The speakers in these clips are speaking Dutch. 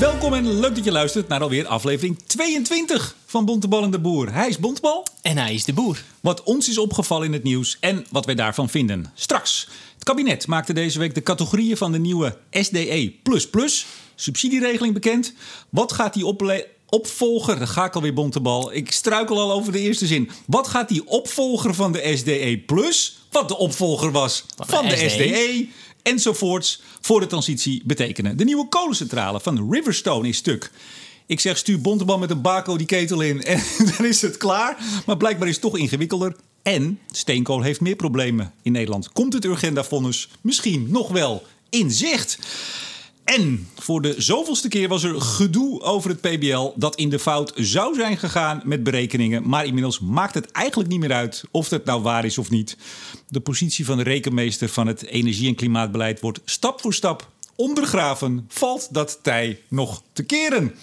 Welkom en leuk dat je luistert naar alweer aflevering 22 van Bontebal en de Boer. Hij is Bontebal. En hij is de boer. Wat ons is opgevallen in het nieuws en wat wij daarvan vinden. Straks. Het kabinet maakte deze week de categorieën van de nieuwe SDE subsidieregeling bekend. Wat gaat die opvolger, dan ga ik alweer bontebal. Ik struikel al over de eerste zin. Wat gaat die opvolger van de SDE wat de opvolger was van de, SDE. SDE enzovoorts voor de transitie betekenen? De nieuwe kolencentrale van Riverstone is stuk. Ik zeg stuur bontebal met een bako die ketel in en dan is het klaar. Maar blijkbaar is het toch ingewikkelder. En steenkool heeft meer problemen in Nederland. Komt het Urgenda-vonnis misschien nog wel in zicht? En voor de zoveelste keer was er gedoe over het PBL dat in de fout zou zijn gegaan met berekeningen. Maar inmiddels maakt het eigenlijk niet meer uit of dat nou waar is of niet. De positie van de rekenmeester van het energie- en klimaatbeleid wordt stap voor stap ondergraven. Valt dat tij nog te keren?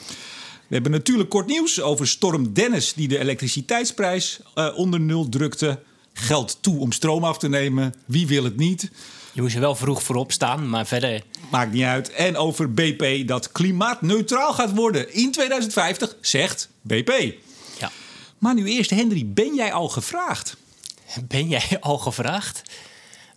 We hebben natuurlijk kort nieuws over storm Dennis die de elektriciteitsprijs eh, onder nul drukte. Geld toe om stroom af te nemen. Wie wil het niet? Je moest er wel vroeg voorop staan, maar verder... Maakt niet uit. En over BP dat klimaatneutraal gaat worden in 2050, zegt BP. Ja. Maar nu eerst, Henry, ben jij al gevraagd? Ben jij al gevraagd?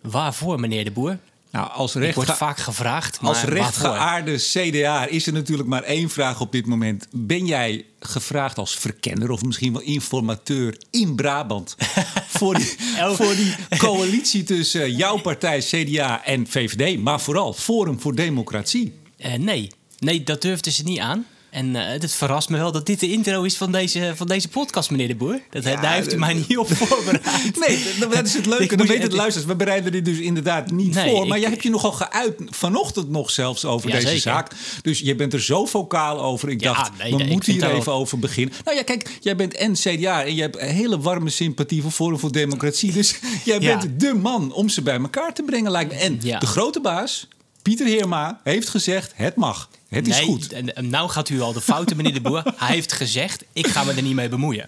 Waarvoor, meneer de Boer? Nou, als Ik word rechtge- vaak gevraagd, als rechtgeaarde CDA is er natuurlijk maar één vraag op dit moment. Ben jij gevraagd als verkenner of misschien wel informateur in Brabant voor die, voor die coalitie tussen jouw partij CDA en VVD, maar vooral Forum voor Democratie? Eh, nee. nee, dat durfden ze niet aan. En eh, het verrast me wel dat dit de intro is van deze, van deze podcast, meneer de Boer. Dat, Ja, daar heeft u mij niet op voorbereid. Nee, dat- is het leuke. Dan weten de luisteraars. We bereiden dit dus inderdaad niet Nee, voor. Maar ik- jij hebt je nogal geuit vanochtend nog zelfs over Ja, deze zeker. zaak. Dus je bent er zo vocaal over. Ik Ja, dacht, nee, we nee, moeten hier even wel- over beginnen. Nou ja, kijk, jij bent en CDA en je hebt een hele warme sympathie voor Forum voor Democratie. Dus jij bent de man om ze bij elkaar te brengen, lijkt me. En de grote baas, Pieter Heerma, heeft gezegd, het mag. Het is nee, goed. En, en nou gaat u al de fouten, meneer de Boer. Hij heeft gezegd, ik ga me er niet mee bemoeien.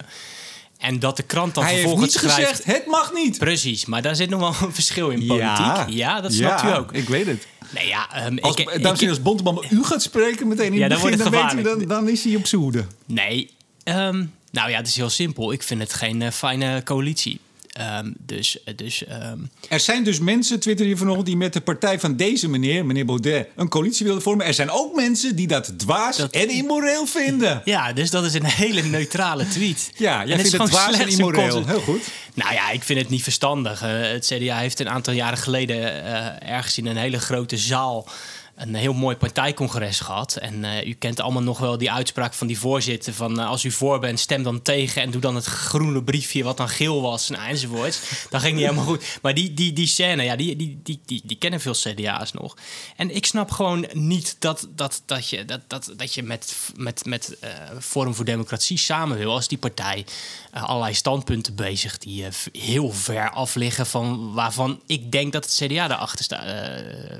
En dat de krant dan Hij heeft vervolgens niet schrijft... gezegd, het mag niet. Precies, maar daar zit nog wel een verschil in politiek. Ja, dat snapt ja, u ook. Ik weet het. Nee, ja, ehm, Als, ik, dames en heren, als Bonteman u gaat spreken meteen in Ja, het dan begin, dan, het weet u, dan, gevaarlijk. dan is hij op zijn hoede. Nee, ehm, nou ja, het is heel simpel. Ik vind het geen eh, fijne coalitie. Ehm, dus, dus ehm, Er zijn dus mensen, twitter hier vanochtend, die met de partij van deze meneer, meneer Baudet, een coalitie willen vormen. Er zijn ook mensen die dat dwaas Dat- en immoreel vinden. ja, dus dat is een hele neutrale tweet. Ja, jij vindt het dwaas en immoreel. Heel goed. Nou ja, ik vind het niet verstandig. Eh, het CDA heeft een aantal jaren geleden eh, ergens in een hele grote zaal een heel mooi partijcongres gehad. En eh, u kent allemaal nog wel die uitspraak van die voorzitter van eh, als u voor bent, stem dan tegen en doe dan het groene briefje wat dan geel was nou, enzovoorts. Dat ging niet helemaal goed. Maar die, die, die scène, ja, die, die, die, die, kennen veel CDA's nog. En ik snap gewoon niet dat, dat, dat je, dat, dat, dat je met, met, met eh, Forum voor Democratie samen wil als die partij allerlei standpunten bezig die heel ver af liggen van waarvan ik denk dat het CDA daarachter staat,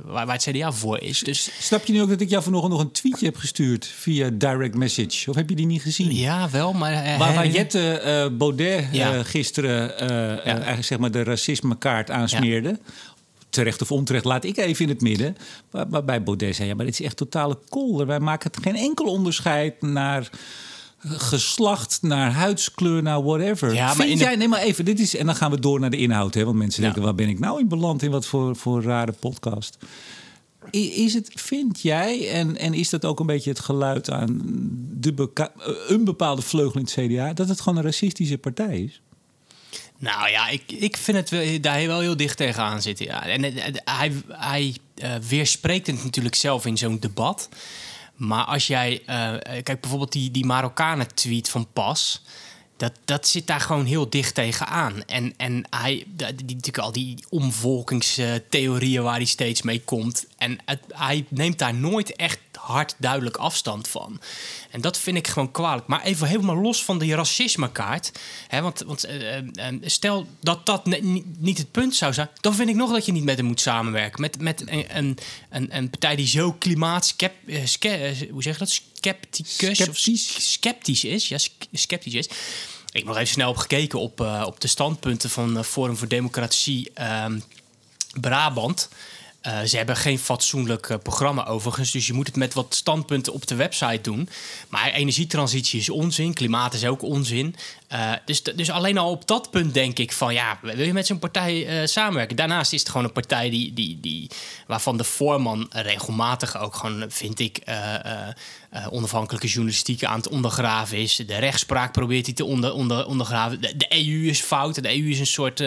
waar, waar het CDA voor is. Dus Snap je nu ook dat ik jou vanochtend nog een tweetje heb gestuurd via direct message? Of heb je die niet gezien? ja, wel, maar... eh, Waar, waar Jette eh, Baudet eh, gisteren eigenlijk zeg maar de racismekaart aansmeerde. Terecht of onterecht, laat ik even in het midden. Waar, waarbij Baudet zei, ja, maar dit is echt totale kolder. Wij maken het geen enkel onderscheid naar geslacht, naar huidskleur, naar whatever. Ja, maar Vind de- jij, nee maar even, dit is, en dan gaan we door naar de inhoud. Hè, want mensen Ja. denken, waar ben ik nou in beland? In wat voor, voor rare podcast? Is het, vind jij, en, en is dat ook een beetje het geluid aan de eh, een bepaalde vleugel in het CDA, dat het gewoon een racistische partij is? Nou ja, ik, ik vind het wel- daar wel heel dicht tegenaan zitten. Ja. En eh, eh, hij, hij weerspreekt het natuurlijk zelf in zo'n debat. Maar als jij... kijk, bijvoorbeeld die, die Marokkanen-tweet van Pas... Dat, dat zit daar gewoon heel dicht tegenaan. En, en hij, die, natuurlijk al die omvolkingstheorieën waar hij steeds mee komt. En hij neemt daar nooit echt hard duidelijk afstand van. En dat vind ik gewoon kwalijk. Maar even helemaal los van die racismekaart. Hè, want want eh, eh, eh, stel dat dat niet- het punt zou zijn... dan vind ik nog dat je niet met hem moet samenwerken. Met, met een, een, een, een partij die zo klimaatskep... ske- eh, hoe zeg je dat? Scepticus? of Sceptisch. sceptisch is. Ja, sceptisch is. Ik heb nog even snel op gekeken op, op de standpunten van Forum voor Democratie ehm, Brabant. Uh, ze hebben geen fatsoenlijk uh, programma overigens, dus je moet het met wat standpunten op de website doen. Maar energietransitie is onzin, klimaat is ook onzin. Uh, dus, dus alleen al op dat punt denk ik van ja, wil je met zo'n partij samenwerken? Daarnaast is het gewoon een partij die, die, die, waarvan de voorman regelmatig ook gewoon, vind ik, onafhankelijke journalistiek aan het ondergraven is. De rechtspraak probeert hij te onder, onder, ondergraven. De, de, EU is fout. De EU is een soort,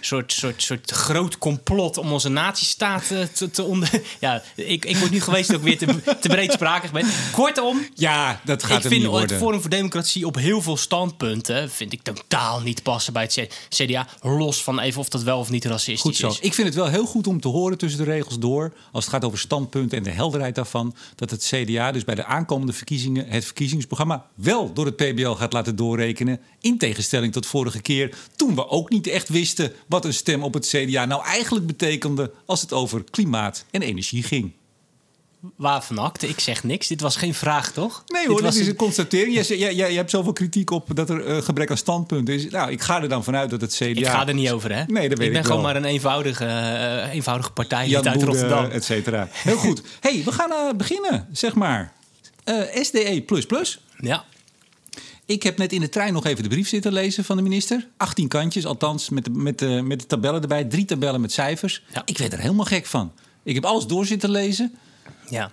soort, soort, soort groot complot om onze natiestaat te, te onder... Ja, ik, ik word nu geweest dat ik weer te, te breedsprakig ben. Kortom... Ja, dat gaat ik vind het Forum voor Democratie op heel veel standpunten... vind ik totaal niet passen bij het CDA. Los van even of dat wel of niet racistisch goed zo. is. Ik vind het wel heel goed om te horen tussen de regels door... als het gaat over standpunten en de helderheid daarvan... dat het CDA dus bij de aankomende verkiezingen... het verkiezingsprogramma wel door het PBL gaat laten doorrekenen... in tegenstelling tot vorige keer... toen we ook niet echt wisten wat een stem op het CDA nou eigenlijk betekende... als het over klimaat en energie ging. Waarvan acte? Ik zeg niks. Dit was geen vraag, toch? Nee hoor, dit, is een constatering. Jij, jij, jij, hebt zoveel kritiek op dat er uh, gebrek aan standpunten is. Nou, ik ga er dan vanuit dat het CDA... Ik ga er niet over, hè? Nee, dat weet ik ben ik gewoon maar een eenvoudige, uh, eenvoudige partij uit Boede, Rotterdam. et cetera. Heel goed. hey, we gaan uh, beginnen, zeg maar. SDE++. Ja. Ik heb net in de trein nog even de brief zitten lezen van de minister. 18 kantjes, althans met de, met de, met de tabellen erbij. Drie tabellen met cijfers. Ja. Ik werd er helemaal gek van. Ik heb alles door zitten lezen. Ja.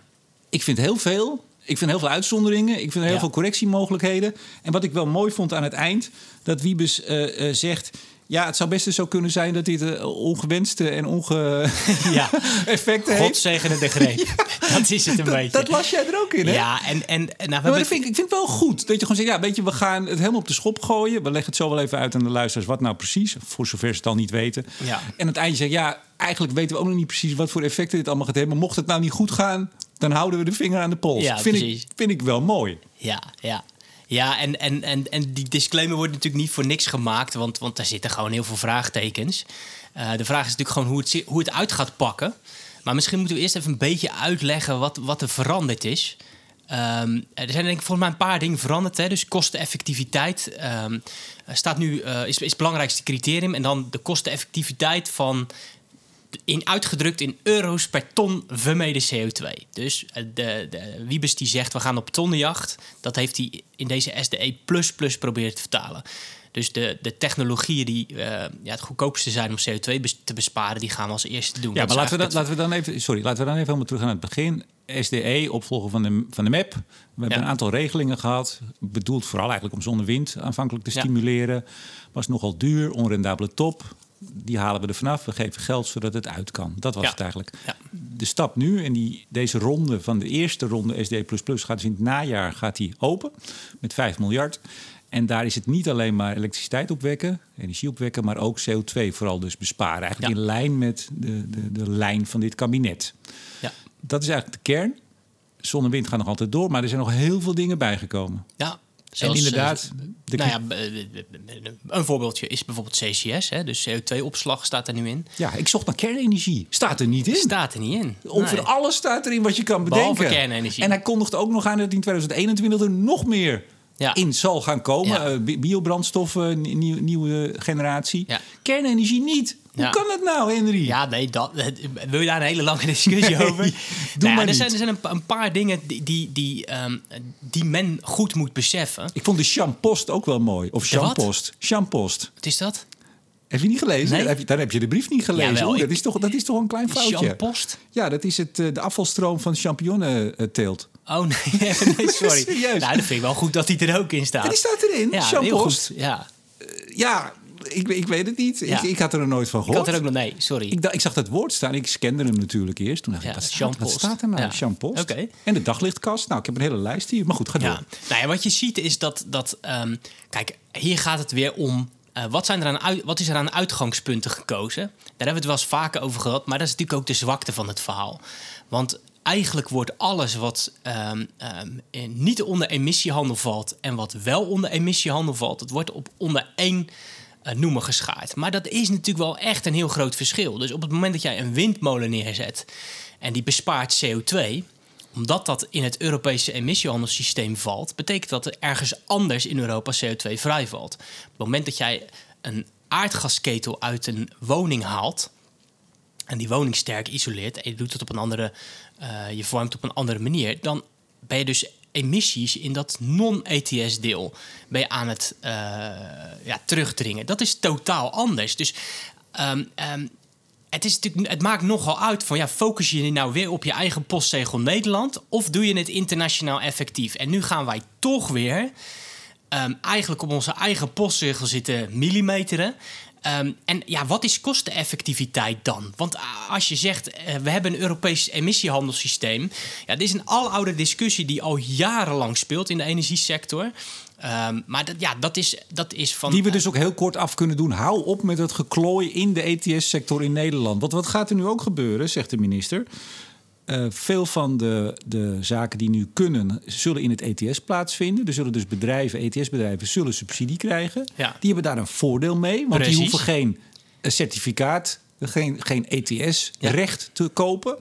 Ik vind heel veel. Ik vind heel veel uitzonderingen. Ik vind heel Ja. veel correctiemogelijkheden. En wat ik wel mooi vond aan het eind, dat Wiebes eh, eh, zegt. Ja, het zou best eens zo kunnen zijn dat dit eh, ongewenste en onge ja. effecten God heeft. zegene de greep. dat is het een beetje. Dat las jij er ook in, hè? Ja, en, en, nou, maar hebben dat vind ik, ik vind het wel goed. Dat je gewoon zegt, ja, weet je, we gaan het helemaal op de schop gooien. We leggen het zo wel even uit aan de luisteraars wat nou precies. Voor zover ze het al niet weten. Ja. En aan het einde zeg ja, eigenlijk weten we ook nog niet precies wat voor effecten dit allemaal gaat hebben. Mocht het nou niet goed gaan, dan houden we de vinger aan de pols. Ja, vind, ik, precies. vind ik wel mooi. Ja, ja. Ja, en, en, en, en die disclaimer wordt natuurlijk niet voor niks gemaakt, want, want daar zitten gewoon heel veel vraagtekens. Eh, de vraag is natuurlijk gewoon hoe het, hoe het uit gaat pakken. Maar misschien moeten we eerst even een beetje uitleggen wat, wat er veranderd is. Ehm, er zijn denk ik volgens mij een paar dingen veranderd. Hè? Dus kosteneffectiviteit ehm, staat nu, eh, is, is het belangrijkste criterium. En dan de kosteneffectiviteit van in, uitgedrukt in euro's per ton vermeden CO2. Dus eh, de, de Wiebes die zegt we gaan op tonnenjacht, dat heeft hij in deze SDE proberen te vertalen. Dus de, de technologieën die eh, ja, het goedkoopste zijn om CO2 bes- te besparen, die gaan we als eerste doen. Ja, Dat maar laten we, dan, laten we dan even, sorry, laten we dan even helemaal terug aan het begin. SDE, opvolger van de, van de MAP. We hebben een aantal regelingen gehad. Bedoeld vooral eigenlijk om zonne-wind aanvankelijk te Ja. stimuleren. Was nogal duur, onrendabele top. Die halen we er vanaf. We geven geld zodat het uit kan. Dat was Ja. het eigenlijk. Ja. De stap nu en die, deze ronde van de eerste ronde SDE++ gaat dus in het najaar gaat die open met 5 miljard. En daar is het niet alleen maar elektriciteit opwekken, energie opwekken, maar ook CO2 vooral dus besparen. Eigenlijk Ja. in lijn met de, de, de lijn van dit kabinet. Ja. Dat is eigenlijk de kern. Zon en wind gaan nog altijd door, maar er zijn nog heel veel dingen bijgekomen. Ja, en inderdaad, de nou ja, een voorbeeldje is bijvoorbeeld CCS. Hè? Dus CO2-opslag staat er nu in. ja, ik zocht naar kernenergie. Staat er niet in. Staat er niet in. Ongeveer Nee. alles staat erin wat je kan bedenken. Behalve kernenergie. En hij kondigt ook nog aan dat in 2021 er nog meer Ja. in zal gaan komen. Ja. Eh, bi- biobrandstoffen, ni- nieuw- nieuwe generatie. Ja. Kernenergie niet. Hoe kan dat nou, Henry? Ja, nee, dat, wil je daar een hele lange discussie over? doe Nou maar er niet. zijn, er zijn een, pa- een paar dingen die, die, die, ehm, die men goed moet beseffen. Ik vond de Champost ook wel mooi. Of? Champost. Champost. Wat is dat? Heb je niet gelezen? Nee. Dan, heb je, dan heb je de brief niet gelezen. Jawel, dat, ik- is toch, dat is toch een klein foutje. Champost? Ja, dat is het, eh, de afvalstroom van champignonenteelt. Oh nee, nee sorry. Serieus? Nou, dat vind ik wel goed dat hij er ook in staat. Ja, die staat erin. Ja, heel goed. Ja, Ja, ik, ik weet het niet. Ja. Ik, ik had er nog nooit van ik gehoord. had er ook nog... Nee, sorry. Ik, ik zag dat woord staan. Ik scande hem natuurlijk eerst. Toen dacht Ja, ik, wat staat, wat staat er nou? Ja. Oké. En de daglichtkast. Nou, ik heb een hele lijst hier. Maar goed, ga door. Nou ja, wat je ziet is dat, dat ehm, kijk, hier gaat het weer om. eh, wat, zijn er aan uit, wat is er aan uitgangspunten gekozen? Daar hebben we het wel eens vaker over gehad, maar dat is natuurlijk ook de zwakte van het verhaal. Want eigenlijk wordt alles wat ehm, ehm, niet onder emissiehandel valt en wat wel onder emissiehandel valt, het wordt op onder één eh, noemer geschaard. Maar dat is natuurlijk wel echt een heel groot verschil. Dus op het moment dat jij een windmolen neerzet en die bespaart CO2, omdat dat in het Europese emissiehandelssysteem valt, betekent dat er ergens anders in Europa CO2 vrij valt. Op het moment dat jij een aardgasketel uit een woning haalt, en die woning sterk isoleert en je doet het op een andere, uh, je vormt op een andere manier, dan ben je dus emissies in dat non-ETS deel ben je aan het uh, ja, terugdringen. Dat is totaal anders. Dus um, um, het, is het maakt nogal uit van ja, focus je nou weer op je eigen postzegel Nederland of doe je het internationaal effectief? En nu gaan wij toch weer um, eigenlijk op onze eigen postzegel zitten millimeteren. Um, en ja, wat is kosteneffectiviteit dan? Want als je zegt, uh, we hebben een Europees emissiehandelssysteem. Ja, dit is een aloude discussie die al jarenlang speelt in de energiesector. Um, maar ja, dat, is, dat is van. Die we dus ook heel kort af kunnen doen. Hou op met het geklooi in de ETS-sector in Nederland. Want wat gaat er nu ook gebeuren, zegt de minister? Uh, veel van de, de zaken die nu kunnen, zullen in het ETS plaatsvinden. Er zullen dus bedrijven, ETS-bedrijven, zullen subsidie krijgen. Ja. Die hebben daar een voordeel mee, want Precies. die hoeven geen certificaat, geen, geen ETS-recht ja. te kopen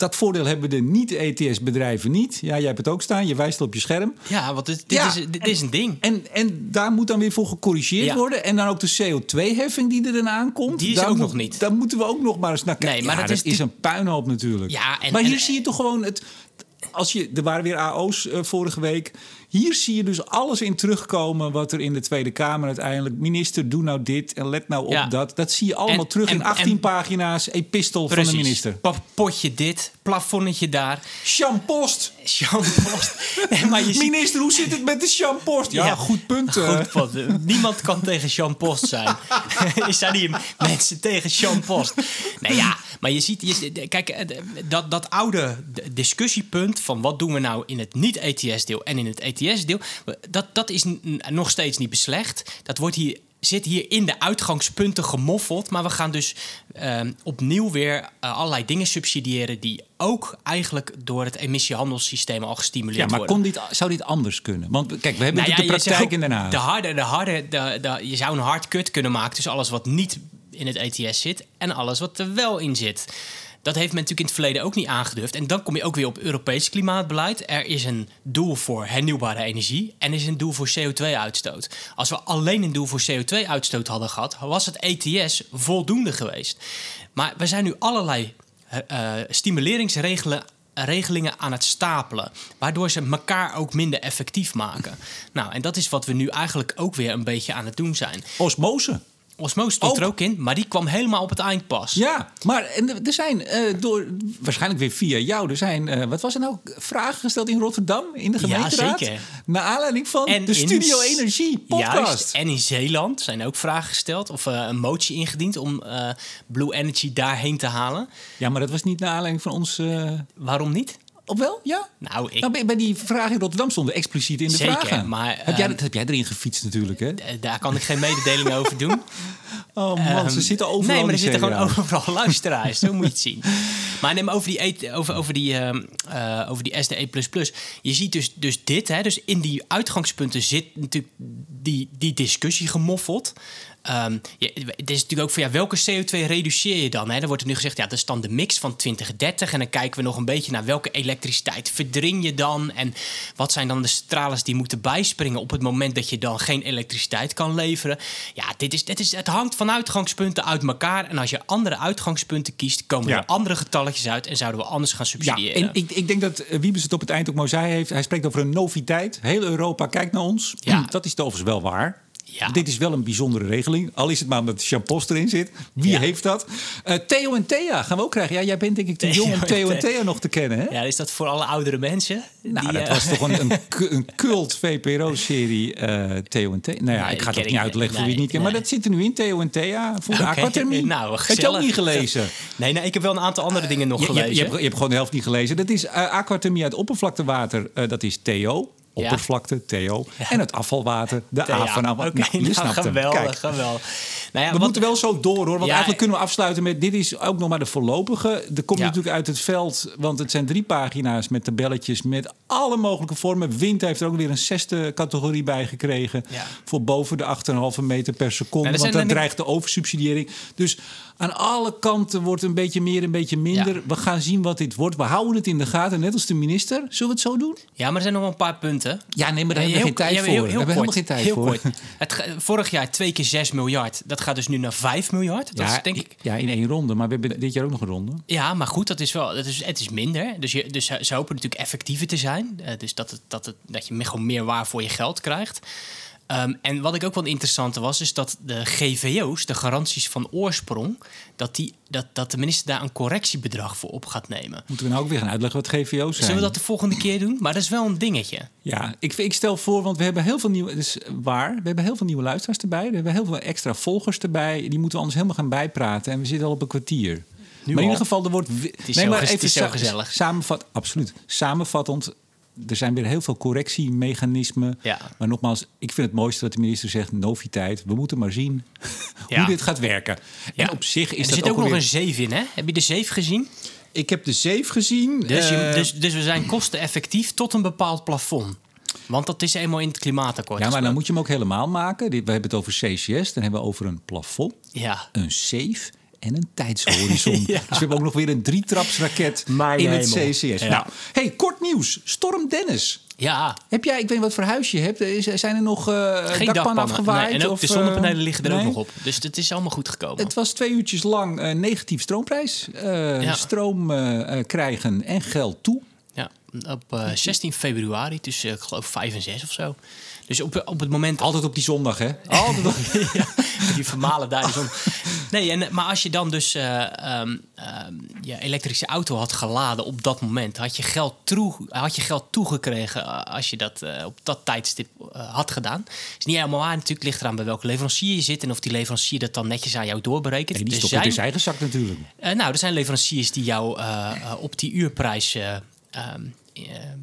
dat voordeel hebben de niet-ETS-bedrijven niet. Ja, jij hebt het ook staan. Je wijst op je scherm. Ja, want dit, dit, ja, is, dit is een ding. En, en daar moet dan weer voor gecorrigeerd ja. worden. En dan ook de CO2-heffing die er dan aankomt. Die is daar ook moet, nog niet. Daar moeten we ook nog maar eens naar kijken. Nee, maar ja, dat, dat is, is een puinhoop natuurlijk. Ja, en, maar hier en, zie je toch gewoon het... Als je, er waren weer AO's uh, vorige week. Hier zie je dus alles in terugkomen wat er in de Tweede Kamer uiteindelijk... minister, doe nou dit en let nou op Ja. dat. Dat zie je allemaal En- terug in en- 18 en- pagina's epistel van de minister. Pa- Potje dit, plafonnetje daar. Champost! Nee, maar je ziet... Minister, hoe zit het met de champost? Ja, Ja. goed punt. eh. Goed, punt. Niemand kan tegen Jean Post zijn. er zijn hier mensen tegen Jean Post. Nee, ja, maar je ziet... Je, kijk, eh, dat, dat oude discussiepunt... van wat doen we nou in het niet-ETS-deel en in het ETS-deel... Dat, dat is nog steeds niet beslecht. Dat wordt hier zit hier in de uitgangspunten gemoffeld. Maar we gaan dus ehm, opnieuw weer eh, allerlei dingen subsidiëren... die ook eigenlijk door het emissiehandelssysteem al gestimuleerd Ja, maar worden. kon dit, zou dit anders kunnen? Want kijk, we hebben Nou ja, de praktijk in Den Haag. De harde, de harde, de, de, je zou een hard cut kunnen maken tussen alles wat niet in het ETS zit en alles wat er wel in zit. Dat heeft men natuurlijk in het verleden ook niet aangedurfd. En dan kom je ook weer op Europees klimaatbeleid. Er is een doel voor hernieuwbare energie en er is een doel voor CO2-uitstoot. Als we alleen een doel voor CO2-uitstoot hadden gehad, was het ETS voldoende geweest. Maar we zijn nu allerlei eh, eh, stimuleringsregelingen regelingen aan het stapelen. Waardoor ze elkaar ook minder effectief maken. Nou, en dat is wat we nu eigenlijk ook weer een beetje aan het doen zijn. Osmose. Osmose stond er ook in, maar die kwam helemaal op het eind pas. Ja, maar er zijn eh, door, waarschijnlijk weer via jou, er zijn, eh, wat was er nou, vragen gesteld in Rotterdam in de Ja, gemeenteraad? zeker. Naar aanleiding van En de Studio Energie podcast. Juist. En in Zeeland zijn ook vragen gesteld of eh, een motie ingediend om Blue Energy daarheen te halen. Ja, maar dat was niet naar aanleiding van ons, Waarom niet? Of wel? Ja? Nou, ik, Nou, bij, die vragen in Rotterdam stonden expliciet in de Zeker, vragen. maar, heb, jij, ehm, dat heb jij erin gefietst natuurlijk, hè? eh, daar kan ik geen mededeling over doen. Oh man, ze Ehm, zitten overal Nee, maar er zitten gewoon overal luisteraars. Zo moet je het zien. Maar neem over die, et- over, over die, ehm, eh, over die SDE++. Je ziet dus, dus dit. Hè, dus in die uitgangspunten zit natuurlijk die, die discussie gemoffeld. Ehm, je, het is natuurlijk ook van ja, welke CO2 reduceer je dan? Hè? Dan wordt er nu gezegd, ja, dat is dan de mix van 2030. En dan kijken we nog een beetje naar welke elektriciteit verdring je dan? En wat zijn dan de stralers die moeten bijspringen op het moment dat je dan geen elektriciteit kan leveren? Ja, dit is, dit is, het hangt van uitgangspunten uit elkaar. En als je andere uitgangspunten kiest, komen Ja. er andere getalletjes uit en zouden we anders gaan Ja, subsidiëren. en ik, ik denk dat eh, Wiebes het op het eind ook mooi zei heeft. Hij spreekt over een noviteit. Heel Europa kijkt naar ons. Ja. Dat is overigens wel waar. Ja. Dit is wel een bijzondere regeling. Al is het maar omdat de shampoos erin zit. Wie Ja. heeft dat? Eh, Theo en Thea gaan we ook krijgen. Ja, jij bent denk ik te jong om Theo en Thea. Nog te kennen, hè? Ja, is dat voor alle oudere mensen? Nou, Die, dat eh, was toch een, een, cu- een cult VPRO-serie eh, Theo en Thea. Nou ja, Nee, ik ga die het ook ken niet uitleggen voor wie het niet kent. Maar dat zit er nu in, Theo en Thea, voor de aquathermie. nou, Heb je ook niet gelezen? Nee, nee, ik heb wel een aantal andere dingen nog Je, gelezen. je hebt, je hebt gewoon de helft niet gelezen. Dat is aquathermie uit oppervlaktewater. dat is Theo. Oppervlakte, Theo. En het afvalwater, de A van oké, Nou, je snapt hem. geweldig, Kijk, geweldig. Nou ja, we wat- moeten wel zo door hoor. Want eigenlijk kunnen we afsluiten met... dit is ook nog maar de voorlopige. Er kom je Ja. natuurlijk uit het veld. Want het zijn drie pagina's met tabelletjes... met alle mogelijke vormen. Wind heeft er ook weer een zesde categorie bij gekregen. Ja. Voor boven de 8,5 meter per seconde. Ja, er want dan dreigt de oversubsidiëring. Dus aan alle kanten wordt een beetje meer, een beetje minder. Ja. We gaan zien wat dit wordt. We houden het in de gaten, net als de minister. Zullen we het zo doen? Ja, maar er zijn nog wel een paar punten. Ja, nee, maar daar hebben we geen tijd voor. heel- we hebben geen tijd heel voor. kort. Het, vorig jaar twee keer 6 miljard. Dat gaat dus nu naar 5 miljard. Dat Ja, is denk ik. ja, in één ronde. Maar we hebben dit jaar ook nog een ronde. Ja, maar goed, dat is wel, dat is, het is minder. Dus, je, dus ze hopen natuurlijk effectiever te zijn. Eh, dus dat, het, dat, het, dat je gewoon meer waar voor je geld krijgt. Ehm, en wat ik ook wel interessant was, is dat de GVO's, de garanties van oorsprong, dat, die, dat, dat de minister daar een correctiebedrag voor op gaat nemen. Moeten we nou ook weer gaan uitleggen wat GVO's zijn? Zullen we dat de volgende keer doen? Maar dat is wel een dingetje. Ja, ik, ik stel voor, want we hebben heel veel nieuwe... Het is waar, we hebben heel veel nieuwe luisteraars erbij. We hebben heel veel extra volgers erbij. Die moeten we anders helemaal gaan bijpraten. En we zitten al op een kwartier. maar in al. ieder geval, er wordt... wi- is zo ges- het is zo gezellig. Samenvat, absoluut. Samenvattend, er zijn weer heel veel correctiemechanismen. Ja. Maar nogmaals, ik vind het mooiste dat de minister zegt... noviteit, we moeten maar zien Ja. hoe dit gaat werken. Ja. En op zich is En er dat zit ook, nog een zeef in, hè? Heb je de zeef gezien? Ik heb de zeef gezien. Dus, je- Eh, dus, dus we zijn kosteneffectief tot een bepaald plafond. Want dat is eenmaal in het klimaatakkoord. Ja, maar dan moet je hem ook helemaal maken. We hebben het over CCS, dan hebben we over een plafond, Ja. een safe en een tijdshorizon. Ja. Dus we hebben ook nog weer een drietrapsraket Mijn in het. CCS. Ja. Nou, hey, kort nieuws. Storm Dennis. Ja, Heb jij, ik weet niet wat voor huis je hebt. Zijn er nog eh geen dakpannen afgewaaid? Nee, en ook of, de eh, zonnepanelen liggen er nee? ook nog op. Dus het is allemaal goed gekomen. Het was twee uurtjes lang eh, negatief stroomprijs. Eh, Ja. Stroom krijgen en geld toe. Ja, op eh, 16 februari, tussen ik geloof 5 en 6 of zo. Dus op, op het moment... Altijd op die zondag, hè? Altijd op... ja, die vermalen daar. die. Nee, en, maar als je dan dus eh, ehm, ehm, je elektrische auto had geladen op dat moment, had je geld, toe, had je geld toegekregen eh, als je dat eh, op dat tijdstip had gedaan. Is niet helemaal waar. Natuurlijk ligt eraan bij welke leverancier je zit en of die leverancier dat dan netjes aan jou doorberekent. Nee, die stopt het in zijn- zijn eigen zak natuurlijk. nou, er zijn leveranciers die jou op die uurprijs eh, ehm, eh,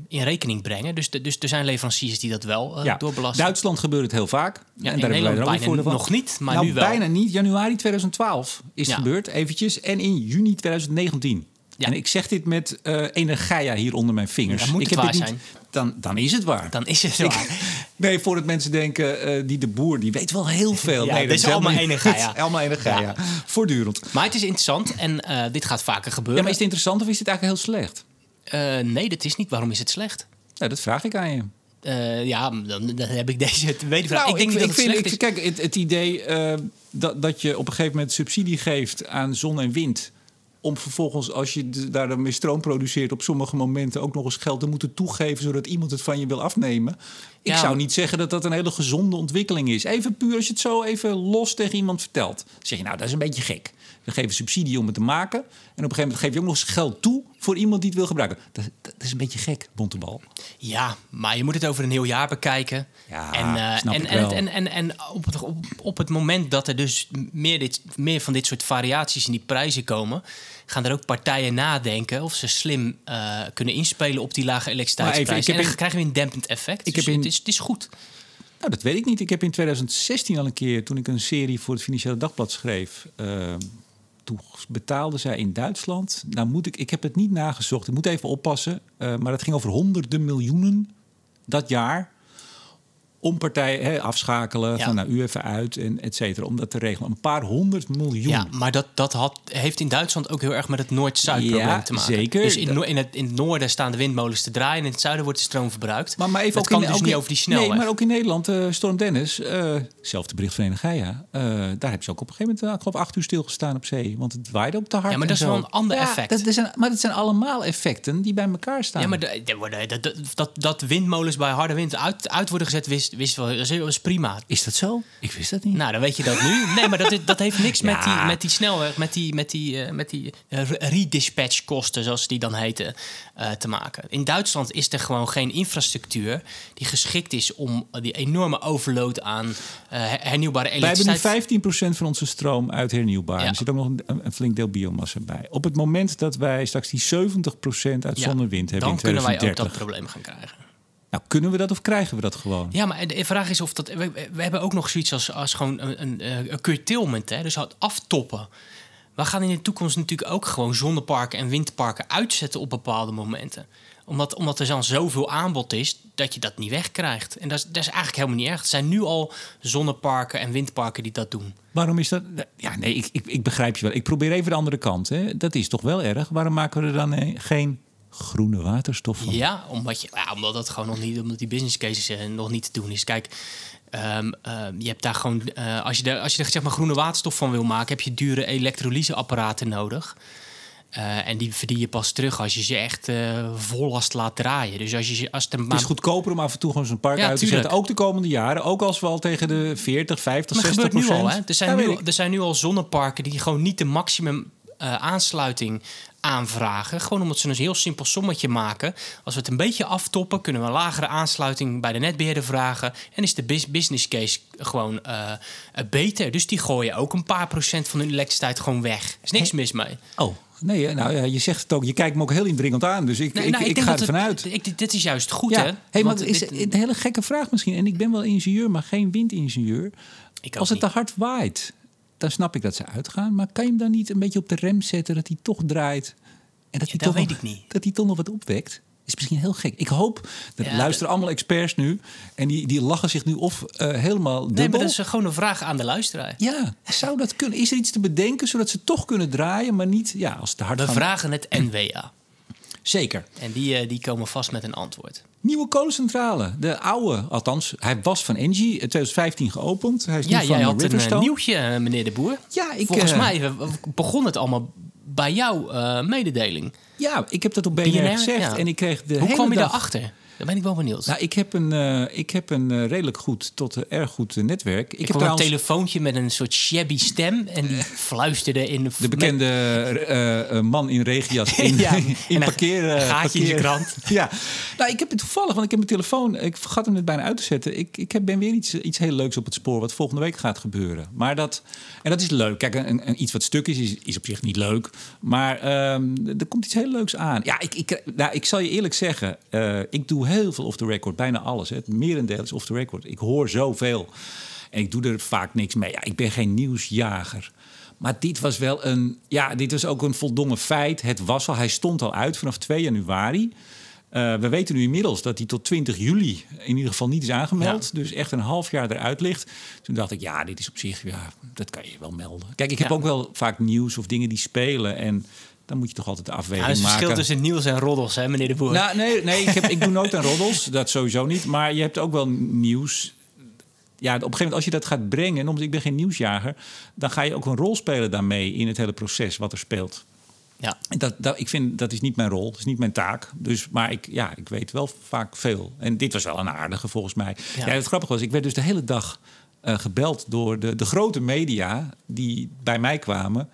in rekening brengen. Dus, de- dus er zijn leveranciers die dat wel eh, Ja, doorbelasten. Duitsland gebeurt het heel vaak. Ja, en daar hebben wij er ook van. nog niet, maar nou, nu wel. bijna niet. Januari 2012 is Ja. gebeurd, eventjes. En in juni 2019. Ja. En ik zeg dit met eh energia hier onder mijn vingers. Dan moet ik het heb waar dit zijn. Dan, dan is het waar. Dan is het Ik- waar. nee, voordat mensen denken, eh, die de boer, die weet wel heel veel. Ja, nee, dit dat is allemaal energia. allemaal energia, Ja. ja. Voortdurend. Maar het is interessant en eh, dit gaat vaker gebeuren. Ja, maar is het interessant of is het eigenlijk heel slecht? Eh, nee, dat is niet. Waarom is het slecht? Nou, dat vraag ik aan je. Eh, ja, dan, dan heb ik deze tweede vraag. Nou, ik denk niet dat het vind, slecht ik, is. Kijk, het, het idee eh, dat, dat je op een gegeven moment subsidie geeft aan zon en wind. Om vervolgens, als je daar dan mee stroom produceert, op sommige momenten ook nog eens geld te moeten toegeven. zodat iemand het van je wil afnemen. Ik Ja. zou niet zeggen dat dat een hele gezonde ontwikkeling is. Even puur als je het zo even los tegen iemand vertelt. Dan zeg je, nou, dat is een beetje gek. Geven subsidie om het te maken. En op een gegeven moment geef je ook nog eens geld toe voor iemand die het wil gebruiken. Dat, dat is een beetje gek, Bontebal. Ja, maar je moet het over een heel jaar bekijken. Ja, en, eh, snap en, ik en, wel. en, en, en op, het, op, op het moment dat er dus meer, dit, meer van dit soort variaties in die prijzen komen, gaan er ook partijen nadenken of ze slim eh, kunnen inspelen op die lage elektriciteitsprijzen. En dan in- krijgen we een dempend effect. Ik dus heb in- het, is, het is goed. Nou, dat weet ik niet. Ik heb in 2016 al een keer, toen ik een serie voor het Financiële Dagblad schreef, eh, toen betaalden zij in Duitsland. Nou moet ik, ik heb het niet nagezocht. Ik moet even oppassen. eh, maar het ging over honderden miljoenen dat jaar. Om partijen hè, afschakelen Ja. van nou u even uit en et cetera. Om dat te regelen. Een paar honderd miljoen. Ja, maar dat, dat had, heeft in Duitsland ook heel erg met het Noord-Zuid-probleem Ja, te maken. zeker. Dus in, in, het, in het noorden staan de windmolens te draaien... en in het zuiden wordt de stroom verbruikt. Maar, maar even dat ook kan in, dus ook niet in- over die snelweg. Nee, maar ook in Nederland, eh, Storm Dennis, eh zelfde bericht van Energia. eh daar heb je ook op een gegeven moment, eh, ik geloof, acht uur stilgestaan op zee. Want het waaide op te hard. Ja, maar dat is wel een ander Ja, effect. Dat, dat zijn, maar dat zijn allemaal effecten die bij elkaar staan. Ja, maar de- de worden- dat, dat, dat, dat windmolens bij harde wind uit, uit worden gezet, wist, wist wel, dat is, prima. Is dat zo? Ik wist dat niet. Nou, dan weet je dat nu. Nee, maar dat, is- dat heeft niks met, die, met die snelweg, met die, met die, eh, met die eh, redispatch kosten, zoals die dan heten, eh, te maken. In Duitsland is er gewoon geen infrastructuur die geschikt is om die enorme overload aan her- hernieuwbare Wij hebben nu elektriciteit... 15% van onze stroom uit hernieuwbaar. Ja. Er zit ook nog een, een flink deel biomassa bij. Op het moment dat wij straks die 70% uit Ja, zon en wind hebben dan in kunnen wij ook 2030. dat probleem gaan krijgen. Nou, kunnen we dat of krijgen we dat gewoon? Ja, maar de vraag is of dat. We, we hebben ook nog zoiets als, als gewoon een, een, eh, een curtailment, hè? dus het aftoppen. We gaan in de toekomst natuurlijk ook gewoon zonneparken en windparken uitzetten op bepaalde momenten. Omdat, omdat er dan zoveel aanbod is dat je dat niet wegkrijgt. En dat is, dat is eigenlijk helemaal niet erg. Er zijn nu al zonneparken en windparken die dat doen. Waarom is dat? Ja, nee, ik, ik, ik begrijp je wel. Ik probeer even de andere kant. Hè. Dat is toch wel erg. Waarom maken we er dan geen groene waterstof van? Ja, omdat, je, ja, omdat dat gewoon nog niet, omdat die business cases nog niet te doen is. Kijk, ehm, ehm, je hebt daar gewoon, eh, als je er, als je er zeg maar groene waterstof van wil maken, heb je dure elektrolyseapparaten nodig. Eh, en die verdien je pas terug als je ze echt eh vol last laat draaien. Dus als je als het er Het maar is goedkoper om af en toe gewoon zo'n park Ja, uit te zetten. Ook de komende jaren. Ook als we al tegen de 40, 50, Maar dat 60 gebeurt nu al. procent... Hè? Er, zijn Ja, nu, er zijn nu al zonneparken die gewoon niet de maximum eh, aansluiting aanvragen. Gewoon omdat ze een heel simpel sommetje maken. Als we het een beetje aftoppen, kunnen we een lagere aansluiting bij de netbeheerder vragen. En is de bus- business case gewoon eh, eh, beter. Dus die gooien ook een paar procent van hun elektriciteit gewoon weg. Er is niks mis mee. Oh, nee, nou ja, je zegt het ook. Je kijkt me ook heel indringend aan. Dus ik, Nee, ik, nou, ik, denk ga ervan uit. Ik, dit is juist goed, Ja, hè? hey, maar is dit- een hele gekke vraag misschien. En ik ben wel ingenieur, maar geen windingenieur. Ik Als het niet. te hard waait, dan snap ik dat ze uitgaan. Maar kan je hem dan niet een beetje op de rem zetten dat hij toch draait? En dat, hij, dat toch weet nog, ik niet. dat hij toch nog wat opwekt? Is misschien heel gek. Ik hoop dat Ja, luisteren allemaal experts nu. En die, die lachen zich nu of eh, helemaal dubbel. Nee, maar dat is gewoon een vraag aan de luisteraar. Ja, zou dat kunnen? Is er iets te bedenken zodat ze toch kunnen draaien, maar niet ja, als het te hard We vragen het NWA. Zeker. En die, eh, die komen vast met een antwoord. Nieuwe kolencentrale. De oude, althans, hij was van Engie, in 2015 geopend. Hij is Ja, nu van jij had een eh, nieuwtje, eh, meneer de Boer. Ja, ik, Volgens eh, mij begon het allemaal bij jouw mededeling. Ja, ik heb dat op BNR, BNR, gezegd. ja. En ik kreeg de Hoe hele kwam je dag... daarachter? Daar ben ik wel benieuwd. Nou, ik heb een, eh, ik heb een eh, redelijk goed tot eh, erg goed netwerk. Ik, ik heb een telefoontje met een soort shabby stem. En die fluisterde in de... de bekende man in regenjas in, Ja, in en een parkeer, eh, gaatje in parkeer- krant. Ja, nou, ik heb het toevallig, want ik heb mijn telefoon, ik vergat hem net bijna uit te zetten. Ik, ik heb, ben weer iets, iets heel leuks op het spoor wat volgende week gaat gebeuren. Maar dat, en dat is leuk. Kijk, een, een, iets wat stuk is, is, is op zich niet leuk. Maar ehm, er komt iets heel leuks aan. Ja, ik, ik, nou, ik zal je eerlijk zeggen, ik doe heel veel off the record, bijna alles. Hè. Het merendeel is off the record. Ik hoor zoveel en ik doe er vaak niks mee. Ja, ik ben geen nieuwsjager. Maar dit was wel een. Ja, dit was ook een voldongen feit. Het was al. Hij stond al uit vanaf 2 januari. Eh, we weten nu inmiddels dat hij tot 20 juli in ieder geval niet is aangemeld. Dus echt een half jaar eruit ligt. Toen dacht ik, ja, dit is op zich, ja, dat kan je wel melden. Kijk, ik heb Ja. ook wel vaak nieuws of dingen die spelen. En dan moet je toch altijd de afweging Nou, er is een maken. verschil tussen nieuws en roddels, hè, meneer de Boer? Nou, nee, nee ik, heb, ik doe nooit aan roddels. Dat sowieso niet. Maar je hebt ook wel nieuws. Ja, op een gegeven moment als je dat gaat brengen... en omdat ik ben geen nieuwsjager... dan ga je ook een rol spelen daarmee in het hele proces wat er speelt. ja. Dat, dat, ik vind dat is niet mijn rol, dat is niet mijn taak. Dus, maar ik, ja, ik weet wel vaak veel. En dit was wel een aardige volgens mij. Ja. Ja. het grappige was, ik werd dus de hele dag eh, gebeld door de, de grote media die bij mij kwamen.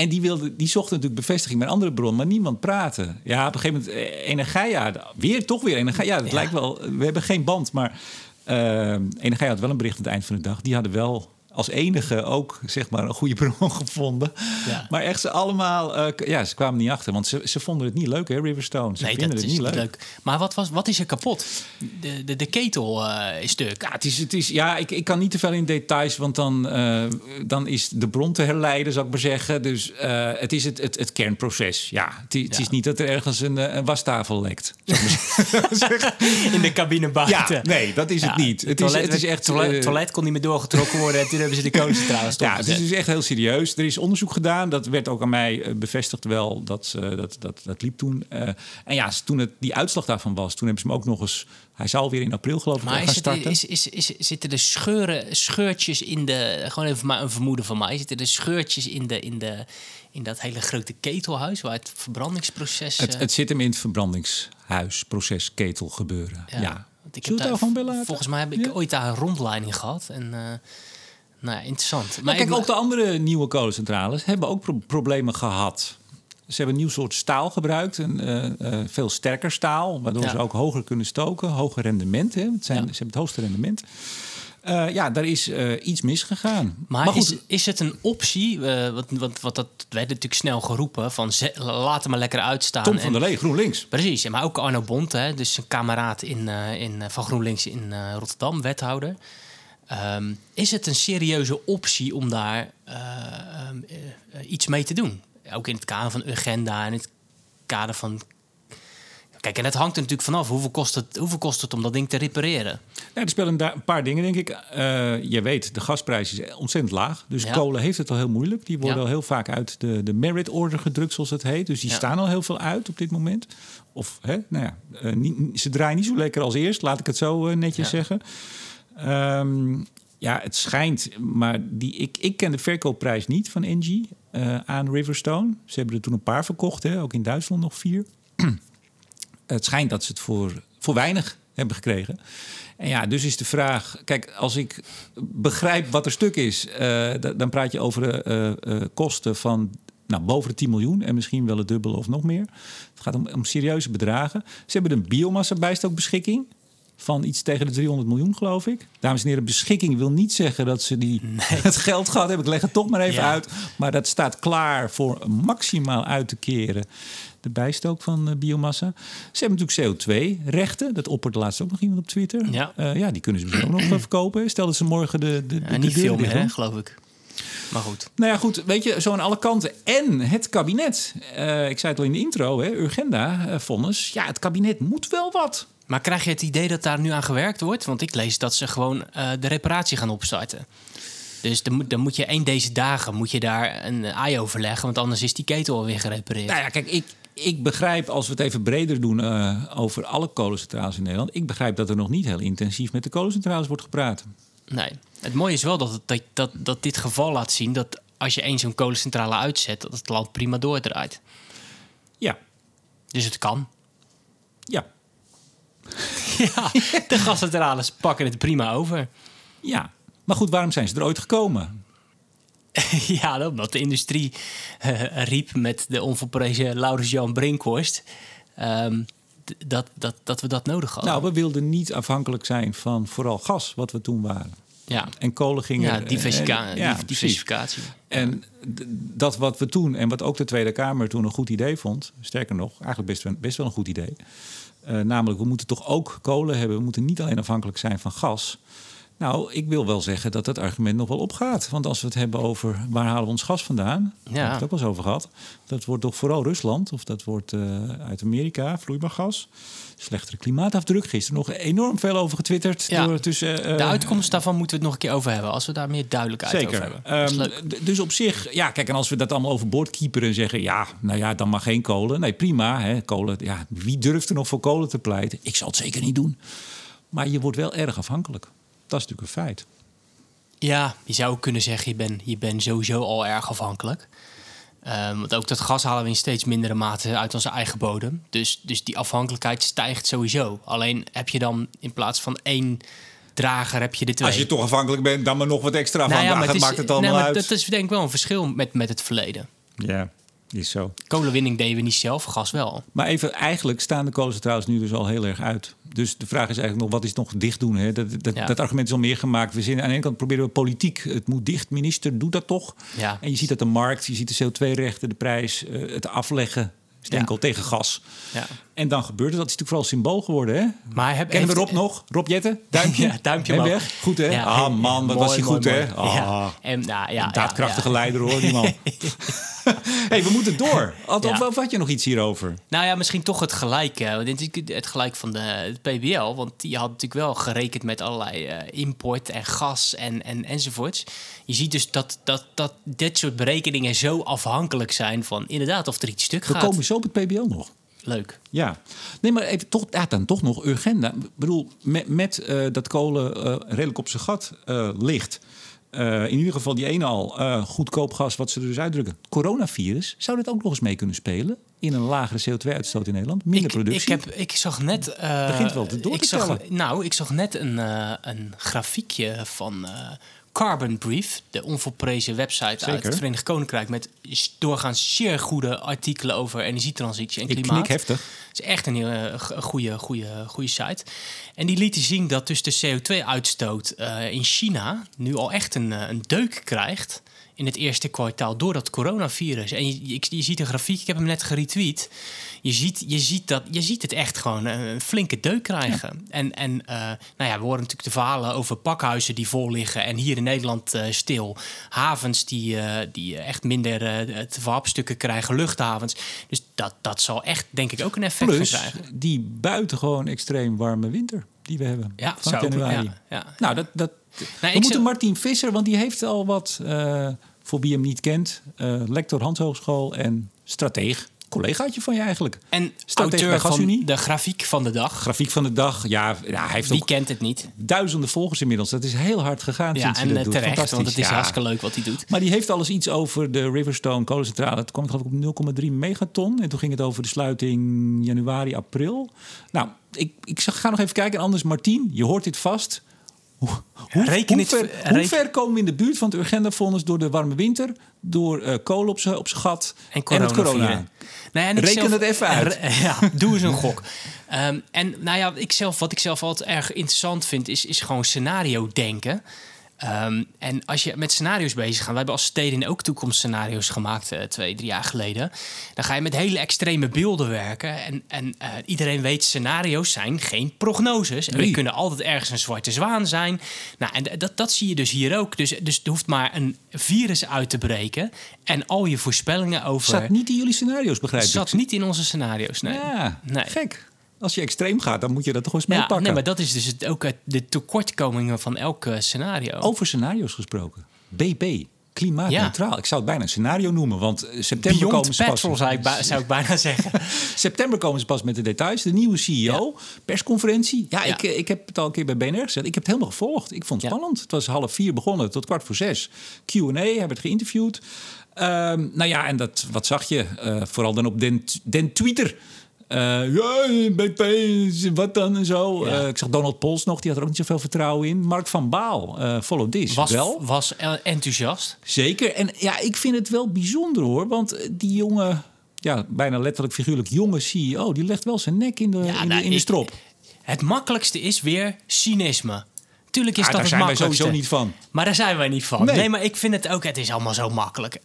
En die, wilde, die zochten natuurlijk bevestiging met andere bron, maar niemand praatte. Ja, op een gegeven moment, eh, Energia, weer toch weer Energia. Ja, dat Ja. lijkt wel, we hebben geen band, maar eh Energia had wel een bericht aan het eind van de dag. Die hadden wel als enige ook zeg maar een goede bron gevonden. Ja. Maar echt ze allemaal, eh, ja, ze kwamen niet achter, want ze, ze vonden het niet leuk, hè, Riverstone. Ze Nee, vinden het niet leuk. leuk. Maar wat, was, wat is er kapot? De, de, de ketel eh, is stuk. Ja, het is, het is, ja ik, ik kan niet te veel in details, want dan, eh, dan is de bron te herleiden, zou ik maar zeggen. Dus het is het, het, het kernproces. Ja, het, is- het Ja. is niet dat er ergens een, een wastafel lekt. In de cabine buiten. ja, nee, dat is het niet. Het is, het is echt... toilet, toilet kon niet meer doorgetrokken worden. Hebben ze de kolencentrale Ja, het stopgezet. is dus echt heel serieus. Er is onderzoek gedaan. Dat werd ook aan mij eh, bevestigd wel. Dat, dat, dat, dat liep toen. Eh, en ja, toen het, die uitslag daarvan was, toen hebben ze hem ook nog eens... Hij zou weer in april geloof ik Maar gaan is het, starten. is, is, is, zitten er scheuren, scheurtjes in de... Gewoon even maar een vermoeden van mij. Zitten er scheurtjes in, de, in, de, in dat hele grote ketelhuis... waar het verbrandingsproces... het, eh, het zit hem in het verbrandingshuis, proces, ketel gebeuren. Ja. Ik Zullen we heb het daar, daarvan? Volgens mij heb ik Ja? ooit daar een rondleiding gehad. En, eh, nou ja, interessant. Maar Maar kijk, ook de andere nieuwe kolencentrales hebben ook pro- problemen gehad. Ze hebben een nieuw soort staal gebruikt, een eh, eh, veel sterker staal, waardoor Ja. ze ook hoger kunnen stoken, hoger rendement. Hè? Het zijn. Ze hebben het hoogste rendement. Eh, ja, daar is iets misgegaan. Maar, goed, is, is het een optie? eh, want, want, want dat werd natuurlijk snel geroepen. Van ze, laat hem maar lekker uitstaan. Tom En- van der Lee, GroenLinks. Precies, maar ook Arno Bont, hè, dus een kameraad in, in, van GroenLinks in Rotterdam, wethouder. Ehm, is het een serieuze optie om daar eh, ehm, eh, iets mee te doen? Ook in het kader van agenda en het kader van. Kijk, en het hangt er natuurlijk vanaf. Hoeveel kost het, hoeveel kost het om dat ding te repareren? Er spelen daar een paar dingen, denk ik. Eh, je weet, de gasprijs is ontzettend laag. Dus Ja. kolen heeft het al heel moeilijk. Die worden Ja. al heel vaak uit de, de merit order gedrukt, zoals het heet. Dus die Ja. staan al heel veel uit op dit moment. Of, hè, nou ja, niet, ze draaien niet zo lekker als eerst, laat ik het zo netjes Ja. zeggen. Ehm, ja, het schijnt, maar die, ik, ik ken de verkoopprijs niet van Engie eh, aan Riverstone. Ze hebben er toen een paar verkocht, hè, ook in Duitsland nog vier. het schijnt dat ze het voor, voor weinig hebben gekregen. En ja, dus is de vraag... Kijk, als ik begrijp wat er stuk is... eh, da- dan praat je over eh, eh, kosten van nou, boven de 10 miljoen... en misschien wel het dubbele of nog meer. Het gaat om, om serieuze bedragen. Ze hebben een biomassa-bijstookbeschikking... van iets tegen de 300 miljoen, geloof ik. Dames en heren, beschikking wil niet zeggen dat ze die, het geld gehad hebben. Ik leg het toch maar even Ja. uit. Maar dat staat klaar voor maximaal uit te keren. De bijstook van eh, biomassa. Ze hebben natuurlijk CO2-rechten. Dat opperde laatst ook nog iemand op Twitter. Ja. Eh, ja, die kunnen ze misschien ook nog verkopen. Stel dat ze morgen de, de, de, Ja, niet de veel meer, hè, geloof ik. Maar goed. Nou ja, goed. Weet je, zo aan alle kanten. En het kabinet. Eh, ik zei het al in de intro, hè, Urgenda, vonnis. Ja, het kabinet moet wel wat. Maar krijg je het idee dat daar nu aan gewerkt wordt? Want ik lees dat ze gewoon eh, de reparatie gaan opstarten. Dus dan moet, dan moet je één deze dagen moet je daar een ei over leggen, want anders is die ketel alweer gerepareerd. Nou ja, kijk, ik, ik begrijp, als we het even breder doen eh, over alle kolencentrales in Nederland. Ik begrijp dat er nog niet heel intensief met de kolencentrales wordt gepraat. Nee. Het mooie is wel dat, het, dat, dat, dat dit geval laat zien dat als je één zo'n kolencentrale uitzet, dat het land prima doordraait. Ja, Dus het kan. ja, Ja, de gascentrales pakken het prima over. ja. Maar goed, waarom zijn ze er ooit gekomen? ja, omdat de industrie eh, riep met de onvolprezen Laurens-Jan Brinkhorst... ehm, dat, dat, dat we dat nodig hadden. Nou, we wilden niet afhankelijk zijn van vooral gas, wat we toen waren. ja, En kolen gingen... ja, diversica- eh, ja, diversificatie. En dat wat we toen, en wat ook de Tweede Kamer toen een goed idee vond, sterker nog, eigenlijk best, wel- best wel een goed idee. Eh, namelijk, we moeten toch ook kolen hebben. We moeten niet alleen afhankelijk zijn van gas. Nou, ik wil wel zeggen dat dat argument nog wel opgaat. Want als we het hebben over waar halen we ons gas vandaan, daar hebben we het ook wel eens over gehad. Dat wordt toch vooral Rusland, of dat wordt eh, uit Amerika, vloeibaar gas. Slechtere klimaatafdruk. Gisteren nog enorm veel over getwitterd. Ja. Door tussen, eh, De uitkomst daarvan moeten we het nog een keer over hebben. Als we daar meer duidelijkheid over Zeker. hebben. Ehm, leuk. d- dus op zich, ja, kijk, en als we dat allemaal overboord kieperen en zeggen, ja, nou ja, dan mag geen kolen. Nee, prima, hè, kolen. Ja, wie durft er nog voor kolen te pleiten? Ik zal het zeker niet doen. Maar je wordt wel erg afhankelijk. Dat is natuurlijk een feit. Ja, je zou ook kunnen zeggen, je bent je bent sowieso al erg afhankelijk. Ehm, want ook dat gas halen we in steeds mindere mate uit onze eigen bodem. Dus, dus die afhankelijkheid stijgt sowieso. Alleen heb je dan in plaats van één drager, heb je de twee. Als je toch afhankelijk bent, dan maar nog wat extra van. Nou ja, maar dat is- maakt het allemaal nee, maar uit. Dat is denk ik wel een verschil met, met het verleden. Ja, is zo. Kolenwinning deden we niet zelf, gas wel. Maar even, eigenlijk staan de kolencentrales nu dus al heel erg uit. Dus de vraag is eigenlijk nog, wat is nog dicht doen? Hè? Dat, dat, Ja. dat argument is al meer gemaakt. We zien, aan de ene kant proberen we politiek, het moet dicht. Minister, doe dat toch? Ja. En je ziet dat de markt, je ziet de CO2-rechten, de prijs, eh, het afleggen, is Ja. tegen gas. Ja. En dan gebeurt het. Dat is natuurlijk vooral symbool geworden. Hè? Maar heb, Kennen we Rob nog? Rob Jetten? Duimpje? Ja, duimpje weg. Goed hè? Ja. Ah man, wat was hij goed mooi, hè? mooi. Ah. En, nou, ja, een daadkrachtige leider hoor, die man. hey, we moeten door. Of, Ja. of had je nog iets hierover? Nou ja, misschien toch het gelijk. eh, Het gelijk van de het PBL. Want die had natuurlijk wel gerekend met allerlei eh, import en gas en, en, enzovoorts. Je ziet dus dat, dat, dat dit soort berekeningen zo afhankelijk zijn van inderdaad of er iets stuk We gaat. komen zo op het PBL nog. Leuk. Ja, nee, maar even toch, ja, dan toch nog urgenda. Ik bedoel, met, met eh, dat kolen redelijk op zijn gat ligt. Eh, in ieder geval die ene al, eh, goedkoop gas, wat ze er dus uitdrukken. Coronavirus, zou dat ook nog eens mee kunnen spelen? In een lagere CO2-uitstoot in Nederland? Minder Ik, productie? ik, heb, ik zag net. eh, Begint wel te door ik te zag. Nou, ik zag net een, eh, een grafiekje van eh, Carbon Brief, de onvolprezen website uit het Verenigd Koninkrijk. Met doorgaans zeer goede artikelen over energietransitie en Ik klimaat. knik heftig. Het is echt een hele g- goede, goede, goede site. En die lieten zien dat dus de CO2-uitstoot eh, in China nu al echt een, eh, een deuk krijgt. In het eerste kwartaal door dat coronavirus. En je, je, je ziet een grafiek, ik heb hem net geretweet. Je ziet, je ziet, dat, je ziet het echt gewoon een flinke deuk krijgen. En, en eh, nou ja, we horen natuurlijk de verhalen over pakhuizen die vol liggen en hier in Nederland eh, stil. Havens die, eh, die echt minder te verhapstukken krijgen, luchthavens. Dus dat, dat zal echt, denk ik, ook een effect Plus, krijgen. die buitengewoon extreem warme winter die we hebben. Ja, van januari. ja, ja. Nou, dat, dat, Nou, we ik moeten zou- Martin Visser, want die heeft al wat, eh, voor wie hem niet kent, eh, lector Handhogeschool en strateeg. Collegaatje van je eigenlijk. En Stratege auteur van de grafiek van de dag. Grafiek van de dag. Ja, ja hij heeft Wie ook kent het niet? duizenden volgers inmiddels. Dat is heel hard gegaan Ja, sinds hij en dat eh, doet. terecht, want Fantastisch. het is Ja. hartstikke leuk wat hij doet. Maar die heeft alles iets over de Riverstone kolencentrale. Het kwam geloof ik op 0,3 megaton. En toen ging het over de sluiting januari, april. Nou, ik, ik zag- ga nog even kijken. En anders, Martien, je hoort dit vast. Hoe, Reken ver, reken- hoe ver komen we in de buurt van het Urgenda-fonds door de warme winter, door eh kolen op zijn gat En en het corona. Nou ja, en Reken het even uit. Ja, doe eens een gok. Ehm, en nou ja, ik zelf, wat ik zelf altijd erg interessant vind, is, is gewoon scenario denken. Ehm, en als je met scenario's bezig gaat, we hebben als steden ook toekomstscenario's gemaakt eh, twee, drie jaar geleden. Dan ga je met hele extreme beelden werken. En, en eh, iedereen weet, scenario's zijn geen prognoses. En er kunnen altijd ergens een zwarte zwaan zijn. Nou, en dat, dat zie je dus hier ook. Dus, dus er hoeft maar een virus uit te breken. En al je voorspellingen over. Zat niet in jullie scenario's, begrijp ik? Zat niet in onze scenario's, nee. Ja, Nee. gek. Als je extreem gaat, dan moet je dat toch eens Ja, meepakken. nee, maar dat is dus het, ook de tekortkomingen van elk eh, scenario. Over scenario's gesproken. BP, klimaatneutraal. Ik zou het bijna een scenario noemen, want eh, september Beyond komen ze petrol, pas. zou ik, zou ik bijna zeggen. September komen ze pas met de details. De nieuwe CEO, persconferentie. Ja, Ja. Ik, eh, ik heb het al een keer bij BNR gezegd. Ik heb het helemaal gevolgd. Ik vond het spannend. Het was half vier begonnen tot kwart voor zes. Q&A, hebben het geïnterviewd. Ehm, nou ja, en dat, wat zag je? Vooral dan op den, den Twitter. Eh, ja, BP, wat dan en zo. Ja. Eh, ik zag Donald Pols nog, die had er ook niet zoveel vertrouwen in. Mark van Baal, eh follow this. Was, wel. was eh, enthousiast. Zeker. En ja, ik vind het wel bijzonder hoor. Want eh, die jonge, ja, bijna letterlijk figuurlijk jonge CEO... die legt wel zijn nek in de, in de, nou, in de ik- strop. Het makkelijkste is weer cynisme. Tuurlijk is Ah, dat daar het zijn wij makkelijkste. sowieso niet van. Maar daar zijn wij niet van. Nee. Nee. maar ik vind het ook, het is allemaal zo makkelijk.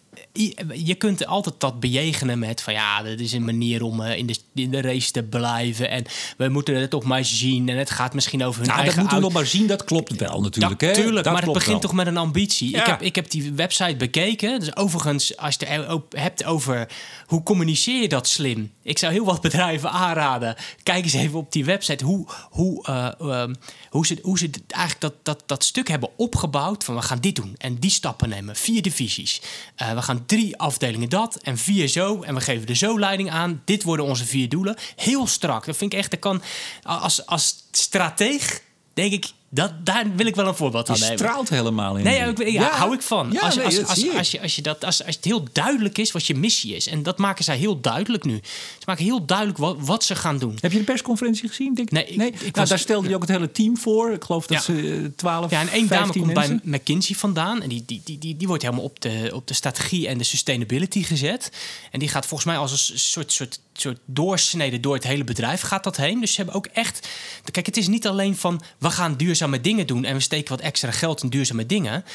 Je, kunt altijd dat bejegenen met van ja, dat is een manier om eh, in de, in de race te blijven. En we moeten het toch maar zien. En het gaat misschien over hun Nou, dat eigen moeten we nog maar zien. Dat klopt wel natuurlijk. Hè? tuurlijk, Dat maar het begint wel. toch met een ambitie. Ja. Ik, heb, ik heb die website bekeken. Dus overigens, als je het ook hebt over hoe communiceer je dat slim. Ik zou heel wat bedrijven aanraden. Kijk eens even op die website hoe, hoe, eh, ehm, hoe, ze, hoe ze eigenlijk dat, dat, dat stuk hebben opgebouwd. Van we gaan dit doen en die stappen nemen. Vier divisies. Eh, we gaan drie afdelingen dat en vier zo. En we geven er zo leiding aan. Dit worden onze vier doelen. Heel strak. Dat vind ik echt, dat kan als, als strateeg, denk ik, dat, daar wil ik wel een voorbeeld Je aan nemen. straalt helemaal in. Nee, ja, ik, ja, Ja. hou ik van. Ja, als, je- nee, als, je, als, je dat, als, als het heel duidelijk is wat je missie is. En dat maken zij heel duidelijk nu. Ze maken heel duidelijk wat, wat ze gaan doen. Heb je de persconferentie gezien? Denk, Nee, ik- ik nou, was- daar stelde je ook het hele team voor. Ik geloof dat Ja. ze eh, 12, Ja, en één 15 dame komt mensen. bij McKinsey vandaan. En die, die, die, die, die wordt helemaal op de, op de strategie en de sustainability gezet. En die gaat volgens mij als een soort, soort, soort doorsnede door het hele bedrijf gaat dat heen. Dus ze hebben ook echt... Kijk, het is niet alleen van we gaan duurzame dingen doen... en we steken wat extra geld in duurzame dingen.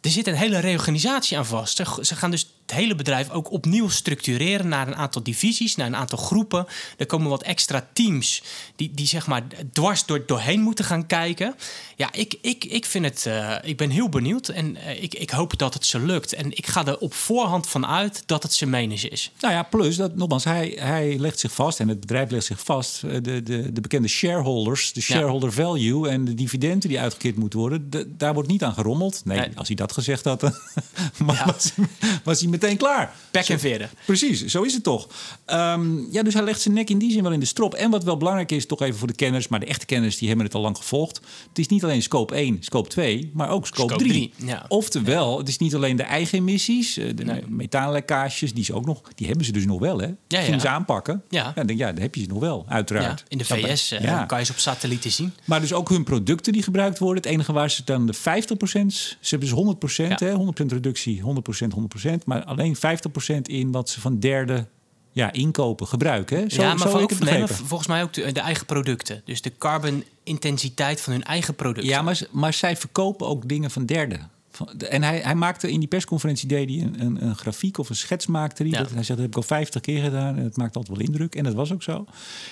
Er zit een hele reorganisatie aan vast. Ze, ze gaan dus het hele bedrijf ook opnieuw structureren... naar een aantal divisies, naar een aantal groepen. Er komen wat extra teams die, die zeg maar dwars door, doorheen moeten gaan kijken. Ja, ik, ik, ik vind het... eh, ik ben heel benieuwd en eh, ik, ik hoop dat het ze lukt. En ik ga er op voorhand van uit dat het zijn menens is. Nou ja, plus dat nogmaals, hij, hij legt zich vast en het bedrijf legt zich vast. eh, De, de, de bekende shareholders, de shareholder value en de dividenden die uitgekeerd moeten worden, de- daar wordt niet aan gerommeld. Nee, Nee. als hij dat gezegd had, was, Ja. was, was hij meteen klaar. Pek en veren. Precies, zo is het toch. Ehm, ja, dus hij legt zijn nek in die zin wel in de strop. En wat wel belangrijk is, toch even voor de kenners, maar de echte kenners die hebben het al lang gevolgd. Het is niet alleen scope 1, scope 2, maar ook scope, Scope 3. drie, ja. Oftewel, het is niet alleen de eigen emissies, eh, de Nee. die, ze ook nog, die hebben ze dus nog wel. Hè? ja. Gingen ze aanpakken. Ja. denk, ja, dan heb je ze nog wel, uiteraard. Ja, in de VS eh, ja. kan je ze op satellieten zien. Maar dus ook hun producten die gebruikt worden. Het enige waar ze dan de 50%, ze hebben dus 100%, Ja. hè, 100% reductie, 100%, 100%, maar alleen 50% in wat ze van derde ja, inkopen, gebruiken. Hè? Zo, ja, maar zo ik nee, volgens mij ook de, de eigen producten. Dus de carbon intensiteit van hun eigen producten. Ja, maar, maar zij verkopen ook dingen van derden. En hij, hij maakte in die persconferentie deed hij een, een, een grafiek of een schets maakte hij. Ja. Dat, hij zegt, dat heb ik al 50 keer gedaan en het maakt altijd wel indruk. En dat was ook zo.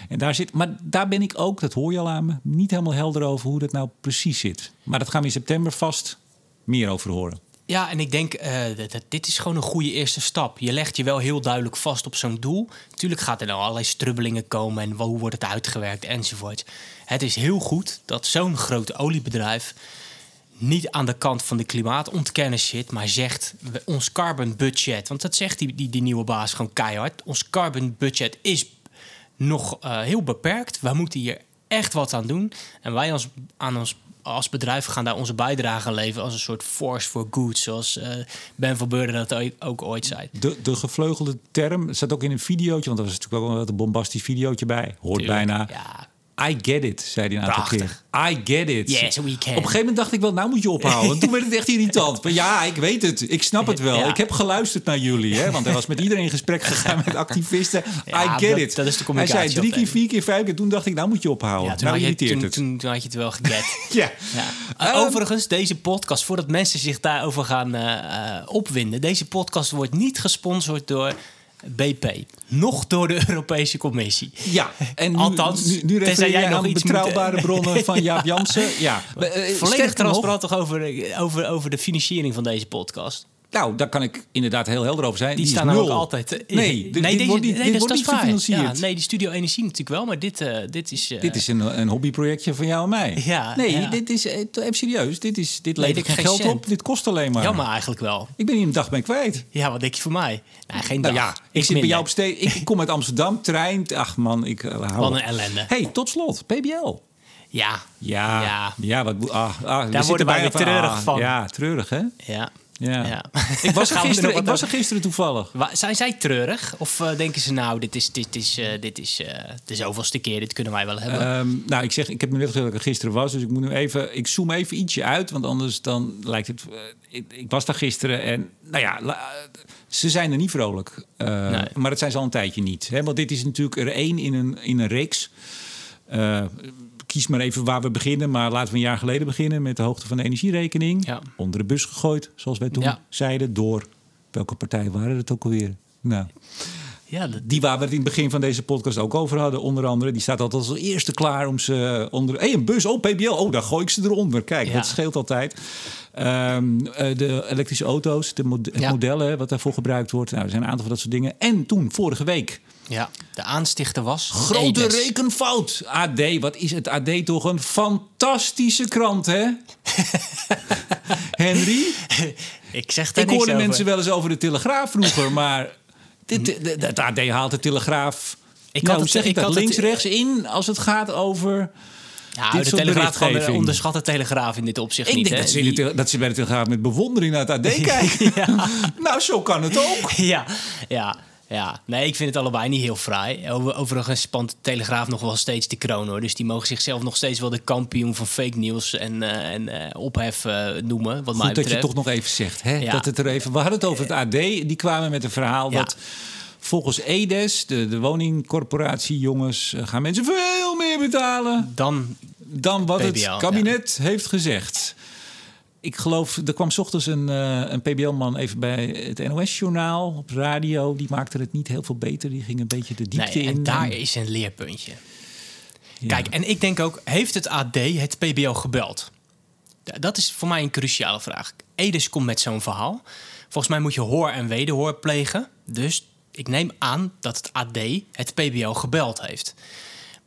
En daar zit, maar daar ben ik ook, dat hoor je al aan me, niet helemaal helder over hoe dat nou precies zit. Maar dat gaan we in september vast meer over horen. Ja, en ik denk, eh, dat, dit is gewoon een goede eerste stap. Je legt je wel heel duidelijk vast op zo'n doel. Tuurlijk gaat er dan allerlei strubbelingen komen en hoe wordt het uitgewerkt enzovoort. Het is heel goed dat zo'n groot oliebedrijf niet aan de kant van de klimaatontkenner zit, maar zegt ons carbon budget. Want dat zegt die, die, die nieuwe baas gewoon keihard. Ons carbon budget is nog eh, heel beperkt. We moeten hier echt wat aan doen. En wij als, aan ons, als bedrijf gaan daar onze bijdrage leveren als een soort force for good, zoals eh, Ben van Beurden dat ook ooit zei. De, de gevleugelde term, staat ook in een videootje, want er was natuurlijk ook wel een bombastisch videootje bij. Hoort Tuurlijk, bijna. Ja, I get it, zei hij een aantal Prachtig. keer. I get it. Yes, we can. Op een gegeven moment dacht ik wel, nou moet je ophouden. Toen werd het echt irritant. Maar ja, ik weet het. Ik snap het wel. Ja. Ik heb geluisterd naar jullie. Hè? Want hij was met iedereen in gesprek gegaan met activisten. Ja, I get dat- it. dat is de hij zei drie keer, vier keer, vijf keer. Toen dacht ik, nou moet je ophouden. ja toen, nou had je, irriteert toen, het. toen, toen had je het wel geget. Ja. Ja. Uh, Ehm, overigens, deze podcast, voordat mensen zich daarover gaan eh, opwinden, deze podcast wordt niet gesponsord door BP, nog door de Europese Commissie. Ja, en nu, Althans, nu, nu tenzij refereer jij nog iets betrouwbare moet- bronnen van Jaap Jansen. Ja, Eh, Volledig nog, transparant toch over, over, over de financiering van deze podcast. Nou, daar kan ik inderdaad heel helder over zijn. Die, staan er ook altijd. eh, Nee, dit, dit deze- wordt niet, nee, dit wordt niet waar. gefinancierd. Ja, nee, die Studio Energie natuurlijk wel, maar dit, eh, dit is... eh, Dit is een, een hobbyprojectje van jou en mij. Ja, nee, ja. dit is even serieus. Dit, is, dit Nee, levert geen geld cent. op. Dit kost alleen maar. Jammer eigenlijk wel. Ik ben hier een dag mee kwijt. Ja, wat denk je voor mij? Nee, geen Nou dag. ja, ik zit bij jou op steeds. Ik kom uit Amsterdam, trein. Ach man, ik uh, hou Wat een ellende. Hey, tot slot, PBL. Ja. Ja, ja, Ja. wat, ah, ah, zitten worden wij weer treurig ah, van. Ja, treurig hè? Ja. Ja. Ja. Ik was er er gisteren, ik was er gisteren toevallig. Wa- Zijn zij treurig? Of eh, denken ze nou, dit is, dit is, eh, dit is eh, de zoveelste keer, dit kunnen wij wel hebben? Ehm, nou, ik zeg, ik heb me net gezegd dat ik er gisteren was, dus ik moet nu even, ik zoom even ietsje uit, want anders dan lijkt het. ik, ik was daar gisteren en, nou ja, la- ze zijn er niet vrolijk, Eh, Nee. maar dat zijn ze al een tijdje niet, hè? Want dit is natuurlijk er één in een in een reeks. Kies maar even waar we beginnen, maar laten we een jaar geleden beginnen met de hoogte van de energierekening. Ja. Onder de bus gegooid, zoals wij toen Ja. zeiden, door welke partijen waren het ook alweer? Nou, ja, dat, die waar we het in het begin van deze podcast ook over hadden, onder andere. Die staat altijd als eerste klaar om ze onder. Hé, hey, een bus, oh, PBL, oh, daar gooi ik ze eronder. Kijk, Ja. dat scheelt altijd. Ehm, eh, de elektrische auto's, de mod het Ja. model hè, wat daarvoor gebruikt wordt. Nou, er zijn een aantal van dat soort dingen. En toen, vorige week, ja, de aanstichter was... grote Edes. rekenfout. AD, wat is het AD toch een fantastische krant, hè? Henry? Ik zeg daar Ik hoorde over. mensen wel eens over de Telegraaf vroeger, maar dit, het AD haalt de Telegraaf. Ik nou, had het- zeg ik, ik dat had het- links rechts in als het gaat over. Ja, dit de Telegraaf onderschat de Telegraaf in dit opzicht Ik niet. denk dat ze, Die- dat ze bij de Telegraaf met bewondering naar het AD kijken. nou, zo kan het ook. ja, ja, ja. Nee, ik vind het allebei niet heel fraai. Over- Overigens spant de Telegraaf nog wel steeds de kroon, hoor. Dus die mogen zichzelf nog steeds wel de kampioen van fake nieuws en, eh, en eh, ophef eh, noemen, wat mij Goed dat je betreft. toch nog even zegt. Hè? Ja. Dat het er even, we hadden het over het AD. Die kwamen met een verhaal Ja. dat volgens EDES, de, de woningcorporatie, jongens, gaan mensen veel meer betalen. Dan, dan wat het kabinet heeft gezegd. Ik geloof, er kwam 's ochtends een, eh, een PBL-man even bij het NOS-journaal op radio. Die maakte het niet heel veel beter. Die ging een beetje de diepte nee, in. en daar is een leerpuntje. Ja. Kijk, en ik denk ook, heeft het AD het PBL gebeld? Dat is voor mij een cruciale vraag. Edes komt met zo'n verhaal. Volgens mij moet je hoor en wederhoor plegen. Dus ik neem aan dat het AD het PBL gebeld heeft.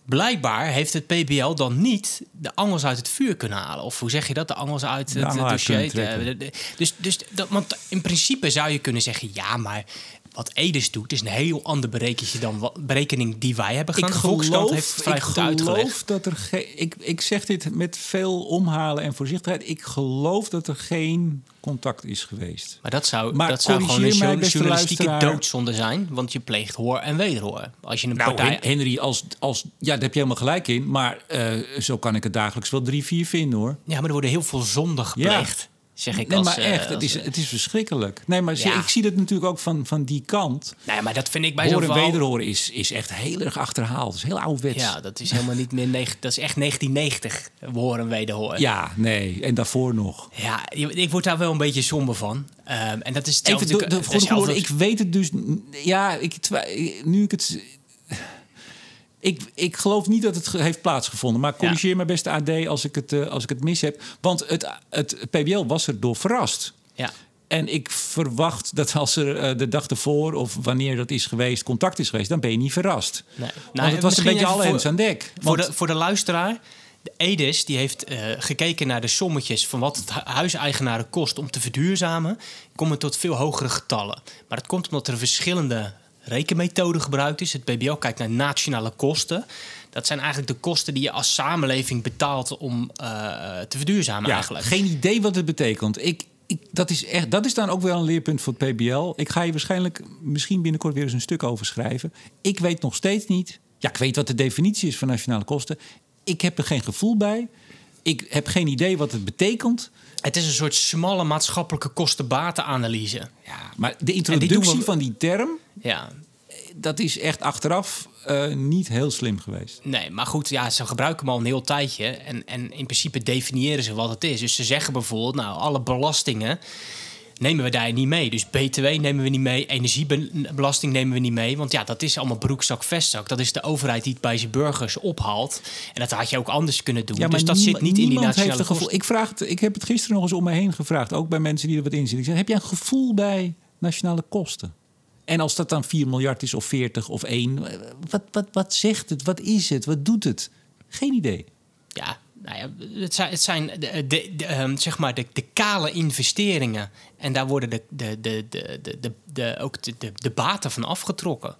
Blijkbaar heeft het PBL dan niet de angels uit het vuur kunnen halen. Of hoe zeg je dat? De angels uit het uit dossier. De- de- Dus, dus dat, want in principe zou je kunnen zeggen... ja, maar wat Edes doet is een heel ander berekening dan wat, berekening die wij hebben gedaan. ik geloof, heeft het vrij ik goed geloof dat er geen. Ik, ik zeg dit met veel omhalen en voorzichtigheid. Ik geloof dat er geen contact is geweest. Maar dat zou, Maar dat zou gewoon een mij, journalistieke luisteraar. doodzonde zijn. Want je pleegt hoor en wederhoor. Als je een Nou, partij... Hen- Henry, als, als, ja, daar heb je helemaal gelijk in. Maar eh, zo kan ik het dagelijks wel drie, vier vinden hoor. Ja, maar er worden heel veel zonden gepleegd. Zeg ik Nee, als, maar eh, echt, het is, het is verschrikkelijk. Nee, maar Ja. ik zie dat natuurlijk ook van, van die kant. Nou ja, maar dat vind ik bij zo'n Horen en verhaal... wederhoren is, is echt heel erg achterhaald. Het is heel ouderwets. Ja, dat is helemaal niet meer... Dat is echt 1990, we horen en wederhoren. ja, nee. En daarvoor nog. Ja, ik word daar wel een beetje somber van. Ehm, en dat is hetzelfde... Even de, de, de ik weet het dus. Ja, ik, nu ik het. Ik, ik geloof niet dat het heeft plaatsgevonden. Maar corrigeer me beste AD als ik het, eh, als ik het mis heb. Want het, het PBL was er door verrast. Ja. En ik verwacht dat als er eh, de dag ervoor of wanneer dat is geweest, contact is geweest, dan ben je niet verrast. Nee. Want het was een beetje alle hens aan dek. Voor Want- de, voor de luisteraar, de Edis die heeft eh, gekeken naar de sommetjes van wat het hu- huiseigenaren kost om te verduurzamen, komen tot veel hogere getallen. Maar dat komt omdat er verschillende rekenmethoden gebruikt is. Het BBL kijkt naar nationale kosten. Dat zijn eigenlijk de kosten die je als samenleving betaalt om eh, te verduurzamen ja, eigenlijk. geen idee wat het betekent. Ik, ik, dat, is echt, dat is dan ook wel een leerpunt voor het PBL. Ik ga je waarschijnlijk misschien binnenkort weer eens een stuk over schrijven. Ik weet nog steeds niet. Ja, ik weet wat de definitie is van nationale kosten. Ik heb er geen gevoel bij. Ik heb geen idee wat het betekent. Het is een soort smalle maatschappelijke kosten-batenanalyse. Ja, maar de introductie we- van die term, Ja, dat is echt achteraf eh, niet heel slim geweest. Nee, maar goed, ja, ze gebruiken hem al een heel tijdje. En, en in principe definiëren ze wat het is. Dus ze zeggen bijvoorbeeld, nou, alle belastingen nemen we daar niet mee. Dus BTW nemen we niet mee, energiebelasting nemen we niet mee. Want ja, dat is allemaal broekzak, vestzak. Dat is de overheid die het bij zijn burgers ophaalt. En dat had je ook anders kunnen doen. Ja, maar dus dat zit niet in die nationale heeft gevoel. Ik, vraag het, ik heb het gisteren nog eens om me heen gevraagd. Ook bij mensen die er wat in zitten. Ik zeg, heb jij een gevoel bij nationale kosten? En als dat dan 4 miljard is of 40 of 1. Wat, wat, wat zegt het? Wat is het? Wat doet het? Geen idee. Ja, nou ja, het zijn, het zijn de, de, de, ehm, zeg maar de, de kale investeringen. En daar worden de, de, de, de, de, de, ook de, de, de baten van afgetrokken.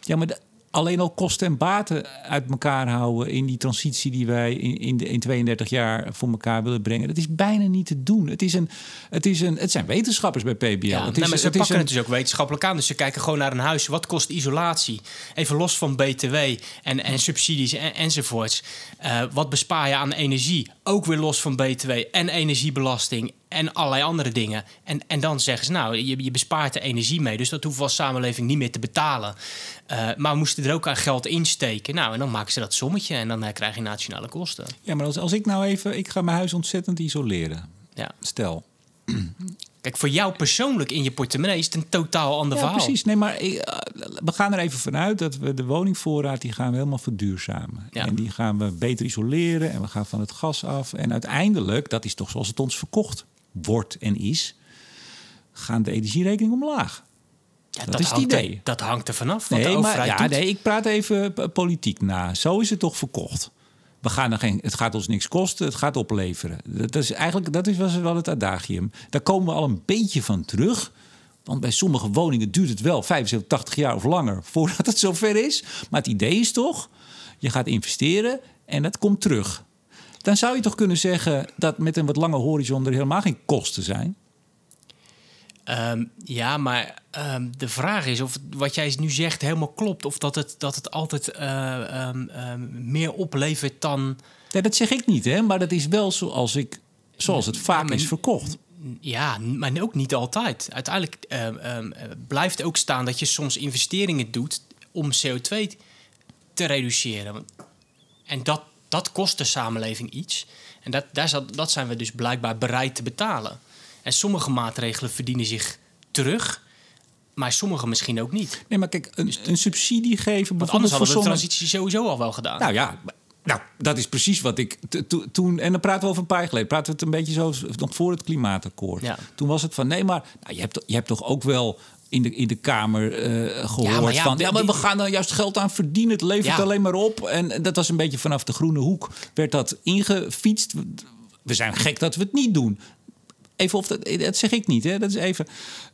Ja, maar de- alleen al kosten en baten uit elkaar houden in die transitie die wij in, in, de, in 32 jaar voor elkaar willen brengen. Dat is bijna niet te doen. Het, is een, het, is een, het zijn wetenschappers bij PBL. Ja, het is, maar ze het is pakken een- het dus ook wetenschappelijk aan. Dus ze kijken gewoon naar een huis. Wat kost isolatie? Even los van BTW en, en subsidies en, enzovoorts. Eh, wat bespaar je aan energie? Ook weer los van BTW en energiebelasting en allerlei andere dingen. En, en dan zeggen ze, nou, je, je bespaart er energie mee. Dus dat hoeven we als samenleving niet meer te betalen. Eh, maar we moesten er ook aan geld insteken. Nou, en dan maken ze dat sommetje en dan eh, krijg je nationale kosten. Ja, maar als, als ik nou even... Ik ga mijn huis ontzettend isoleren. Ja. Stel. Kijk, voor jou persoonlijk in je portemonnee is het een totaal ander Ja, verhaal. precies. Nee, maar eh, we gaan er even vanuit dat we de woningvoorraad die gaan we helemaal verduurzamen. Ja. En die gaan we beter isoleren en we gaan van het gas af. En uiteindelijk, dat is toch zoals het ons verkocht wordt en is, gaan de energierekeningen omlaag. Ja, dat is het hangt idee. Er, dat hangt er vanaf. Nee, maar ja, doet. nee, ik praat even politiek na. Zo is het toch verkocht. We gaan er geen, het gaat ons niks kosten, het gaat opleveren. Dat is eigenlijk dat is, was wel het adagium. Daar komen we al een beetje van terug. Want bij sommige woningen duurt het wel 75, 80 jaar of langer voordat het zover is. Maar het idee is toch, je gaat investeren en dat komt terug. Dan zou je toch kunnen zeggen dat met een wat lange horizon er helemaal geen kosten zijn. Ehm, ja, maar ehm, de vraag is of wat jij nu zegt helemaal klopt. Of dat het, dat het altijd eh, ehm, meer oplevert dan... Nee, dat zeg ik niet, hè? maar dat is wel zoals, ik, zoals het vaak is verkocht. Ja, maar ook niet altijd. Uiteindelijk blijft ook staan dat je soms investeringen doet om CO2 te reduceren. En dat, dat kost de samenleving iets. En dat, daar zal- dat zijn we dus blijkbaar bereid te betalen. En sommige maatregelen verdienen zich terug, maar sommige misschien ook niet. Nee, maar kijk, een, een subsidie geven Want anders hadden we de transitie sowieso al wel gedaan. Nou ja, nou, dat is precies wat ik to- toen... En dan praten we over een paar jaar geleden. Praten we het een beetje zo nog voor het klimaatakkoord. Ja. Toen was het van, nee, maar nou, je, hebt, je hebt toch ook wel in de, in de Kamer eh, gehoord Ja, maar ja, van... die- Ja, maar we gaan dan juist geld aan verdienen. Het levert Ja. alleen maar op. En dat was een beetje vanaf de groene hoek. Werd dat ingefietst. We zijn gek dat we het niet doen. Even of dat, dat zeg ik niet, hè? Dat is even.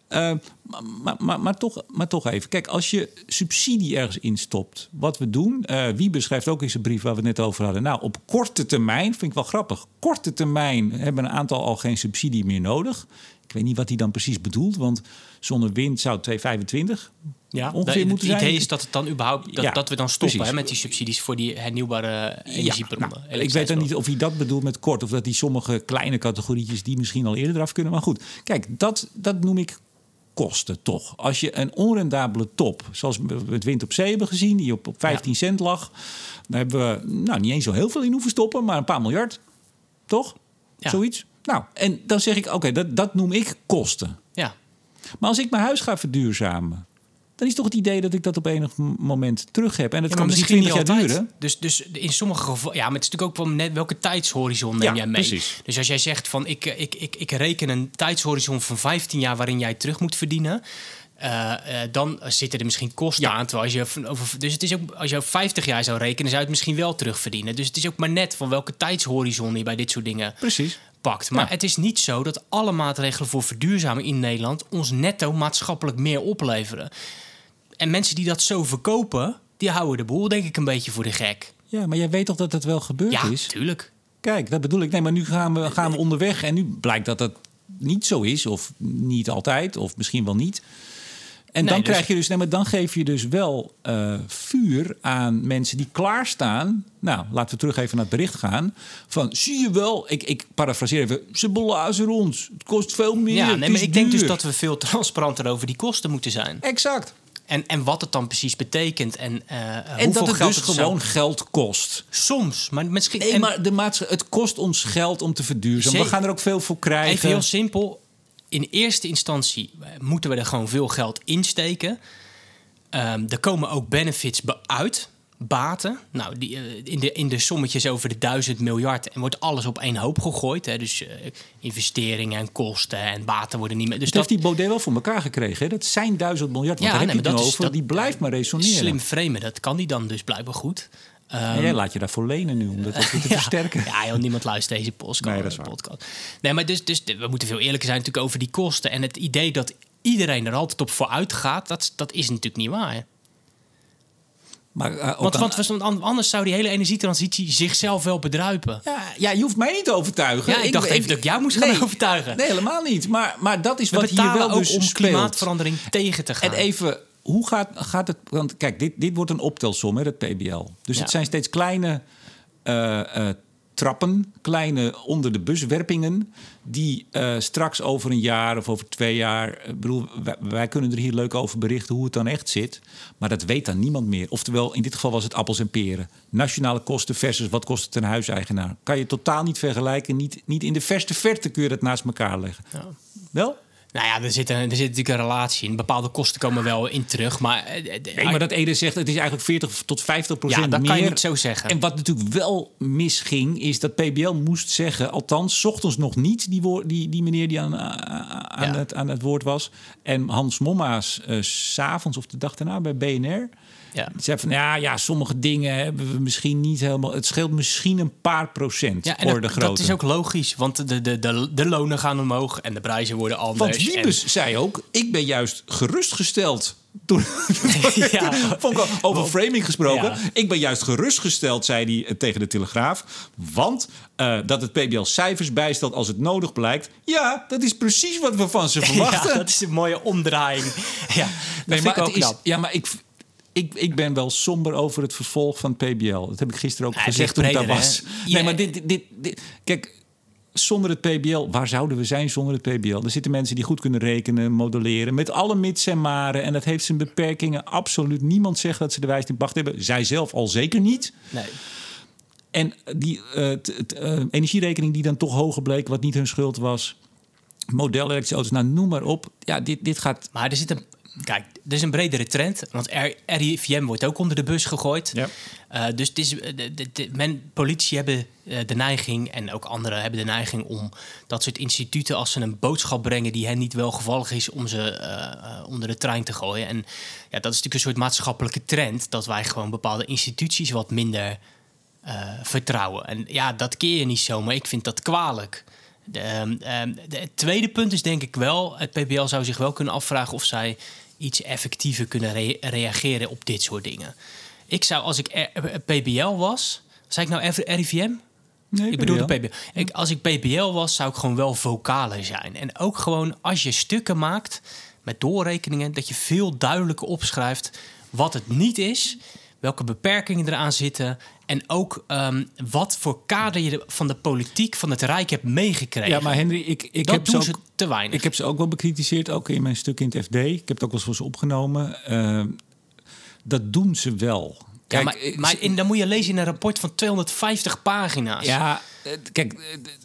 eh, maar, maar, maar, toch, maar toch even. Kijk, als je subsidie ergens instopt, wat we doen. eh wie beschrijft ook in zijn brief waar we het net over hadden. Nou, op korte termijn, vind ik wel grappig. Korte termijn hebben een aantal al geen subsidie meer nodig. Ik weet niet wat hij dan precies bedoelt, want zonder wind zou 225 Ja, ongeveer moeten Het zijn. idee is dat, het dan überhaupt, dat, Ja, dat we dan stoppen hè, met die subsidies voor die hernieuwbare energiebronnen. Ja, nou, ik weet dan niet of hij dat bedoelt met kort... of dat die sommige kleine categorietjes die misschien al eerder eraf kunnen. Maar goed, kijk, dat, dat noem ik kosten toch. Als je een onrendabele top, zoals we het Wind op Zee hebben gezien... die op, op 15 cent lag... daar hebben we nou, niet eens zo heel veel in hoeven stoppen... maar een paar miljard, toch? Ja. Zoiets. Nou, en dan zeg ik, oké, dat, dat noem ik kosten. Ja, Maar als ik mijn huis ga verduurzamen... dan is toch het idee dat ik dat op enig moment terug heb. En dat Ja, kan maar misschien misschien 20 niet jaar altijd. duren. Dus, dus in sommige gevallen, ja, maar het is natuurlijk ook wel net welke tijdshorizon neem Ja, jij mee. precies. Dus als jij zegt van ik, ik, ik, ik reken een tijdshorizon van 15 jaar waarin jij terug moet verdienen. eh, eh, dan zitten er misschien kosten Ja. aan. Terwijl als je over, dus het is ook, als je over 50 jaar zou rekenen, zou je het misschien wel terugverdienen. Dus het is ook maar net van welke tijdshorizon je bij dit soort dingen Precies. Maar Ja. het is niet zo dat alle maatregelen voor verduurzaming in Nederland ons netto maatschappelijk meer opleveren. En mensen die dat zo verkopen, die houden de boel denk ik een beetje voor de gek. Ja, maar jij weet toch dat het wel gebeurd Ja, is? tuurlijk. Kijk, dat bedoel ik. Nee, maar nu gaan we, gaan we onderweg en nu blijkt dat dat niet zo is. Of niet altijd, of misschien wel niet. En Nee, dan dus- krijg je dus, nee, maar dan geef je dus wel eh, vuur aan mensen die klaarstaan. Nou, laten we terug even naar het bericht gaan. Van zie je wel, ik, ik parafraseer even, ze belazen ons. Het kost veel meer. Ja, het nee, maar ik denk dus dat we veel transparanter over die kosten moeten zijn. Exact. En, en wat het dan precies betekent en, eh En hoeveel dat het geld dus zou- gewoon geld kost. Soms, maar misschien... Nee, en maar de het kost ons geld om te verduurzamen. We gaan er ook veel voor krijgen. Even heel simpel. In eerste instantie eh, moeten we er gewoon veel geld in steken. Ehm, er komen ook benefits be- uit, baten. Nou, die, eh, in, de, in de sommetjes over de duizend miljard en wordt alles op één hoop gegooid. Hè? Dus eh, investeringen en kosten en baten worden niet meer. Dus Dat heeft die Baudet wel voor elkaar gekregen. Hè? Dat zijn duizend miljard. Want Ja, daar heb nee, je nu dat is- over. dat- die blijft maar resoneren. slim framen, dat kan die dan dus blijkbaar goed. Ehm, en jij laat je daarvoor lenen nu om dat ook weer te versterken. Ja, joh, niemand luistert deze podcast. Nee, dat is waar. podcast. Nee, maar dus, dus we moeten veel eerlijker zijn natuurlijk over die kosten. En het idee dat iedereen er altijd op vooruit gaat, dat, dat is natuurlijk niet waar. Maar, eh, Want, aan- want anders zou die hele energietransitie zichzelf wel bedruipen. ja, ja, je hoeft mij niet te overtuigen. Ja, ik dacht even dat ik jou moest gaan overtuigen. Nee, helemaal niet. Maar, maar dat is We wat hier wel ook dus om speelt. klimaatverandering tegen te gaan. En even, hoe gaat, gaat het... Want kijk, dit, dit wordt een optelsom, hè, dat PBL. Dus Ja. het zijn steeds kleine eh, eh, trappen, kleine onder de buswerpingen... die eh, straks over een jaar of over twee jaar... Ik bedoel, wij, wij kunnen er hier leuk over berichten hoe het dan echt zit. Maar dat weet dan niemand meer. Oftewel, in dit geval was het appels en peren. Nationale kosten versus wat kost het een huiseigenaar. Kan je totaal niet vergelijken. Niet, niet in de verste verte kun je dat naast elkaar leggen. Wel? Nou ja, er zit, een, er zit natuurlijk een relatie in. Bepaalde kosten komen wel in terug. Maar, eh, eh, Nee, maar dat Ede zegt, het is eigenlijk 40 tot 50 procent Ja, dat meer. kan je niet zo zeggen. En wat natuurlijk wel misging, is dat PBL moest zeggen... althans, 's ochtends nog niet, die, die, die meneer die aan, aan, Ja. het, aan het woord was. En Hans Momma's eh, s s'avonds of de dag daarna bij BNR... Ja. Zei van, ja, ja, sommige dingen hebben we misschien niet helemaal... Het scheelt misschien een paar procent Ja, en voor dat, de dat grote. is ook logisch, want de, de, de, de lonen gaan omhoog en de prijzen worden anders. Want en- Wiebes zei ook, ik ben juist gerustgesteld. Toen, Ja. Vond ik wel over framing gesproken. Ja. Ik ben juist gerustgesteld, zei hij eh, tegen de Telegraaf. Want eh, dat het PBL cijfers bijstelt als het nodig blijkt. Ja, dat is precies wat we van ze verwachten. Ja, dat is een mooie omdraaiing. Ja, dat nee, maar ik ook het is, ja, maar ik, ik, ik ben wel somber over het vervolg van PBL. Dat heb ik gisteren ook Ja, gezegd toen ik daar breder, was. hè? Nee, maar dit, dit, Kijk, zonder het PBL, waar zouden we zijn zonder het PBL? Er zitten mensen die goed kunnen rekenen, modelleren, met alle mits en maren. En dat heeft zijn beperkingen. Absoluut niemand zegt dat ze de wijs in pacht hebben. Zij zelf al zeker niet. Nee. En die eh, t- t- eh, energierekening die dan toch hoger bleek, wat niet hun schuld was. Model elektrische auto's, nou noem maar op. Ja, dit, dit gaat... Maar er zit een. Kijk, er is een bredere trend. Want RIVM wordt ook onder de bus gegooid. Ja. Eh, dus het is, eh, de, de, de- men, politici hebben eh, de neiging, en ook anderen hebben de neiging om dat soort instituten, als ze een boodschap brengen die hen niet welgevallig is, om ze onder de trein te gooien. En ja, dat is natuurlijk een soort maatschappelijke trend, dat wij gewoon bepaalde instituties wat minder vertrouwen. En ja, dat keer je niet zo, maar ik vind dat kwalijk. Ehm, ehm, het tweede punt is denk ik wel... het PBL zou zich wel kunnen afvragen... of zij iets effectiever kunnen rea- reageren op dit soort dingen. Ik zou, als ik R- PBL was... Zei ik nou RIVM? Nee, ik bedoel PBL. de PBL. Ik, als ik PBL was, zou ik gewoon wel vocaler zijn. En ook gewoon als je stukken maakt... met doorrekeningen, dat je veel duidelijker opschrijft wat het niet is, welke beperkingen eraan zitten en ook ehm, wat voor kader je de- van de politiek van het Rijk hebt meegekregen. Ja, maar Henry, ik, ik dat heb doen ze ze ook, te weinig. ik heb ze ook wel bekritiseerd, ook in mijn stuk in het FD. Ik heb het ook wel eens opgenomen. Eh, dat doen ze wel. Ja, maar, maar in, dan moet je lezen in een rapport van 250 pagina's. Ja, eh, kijk, eh,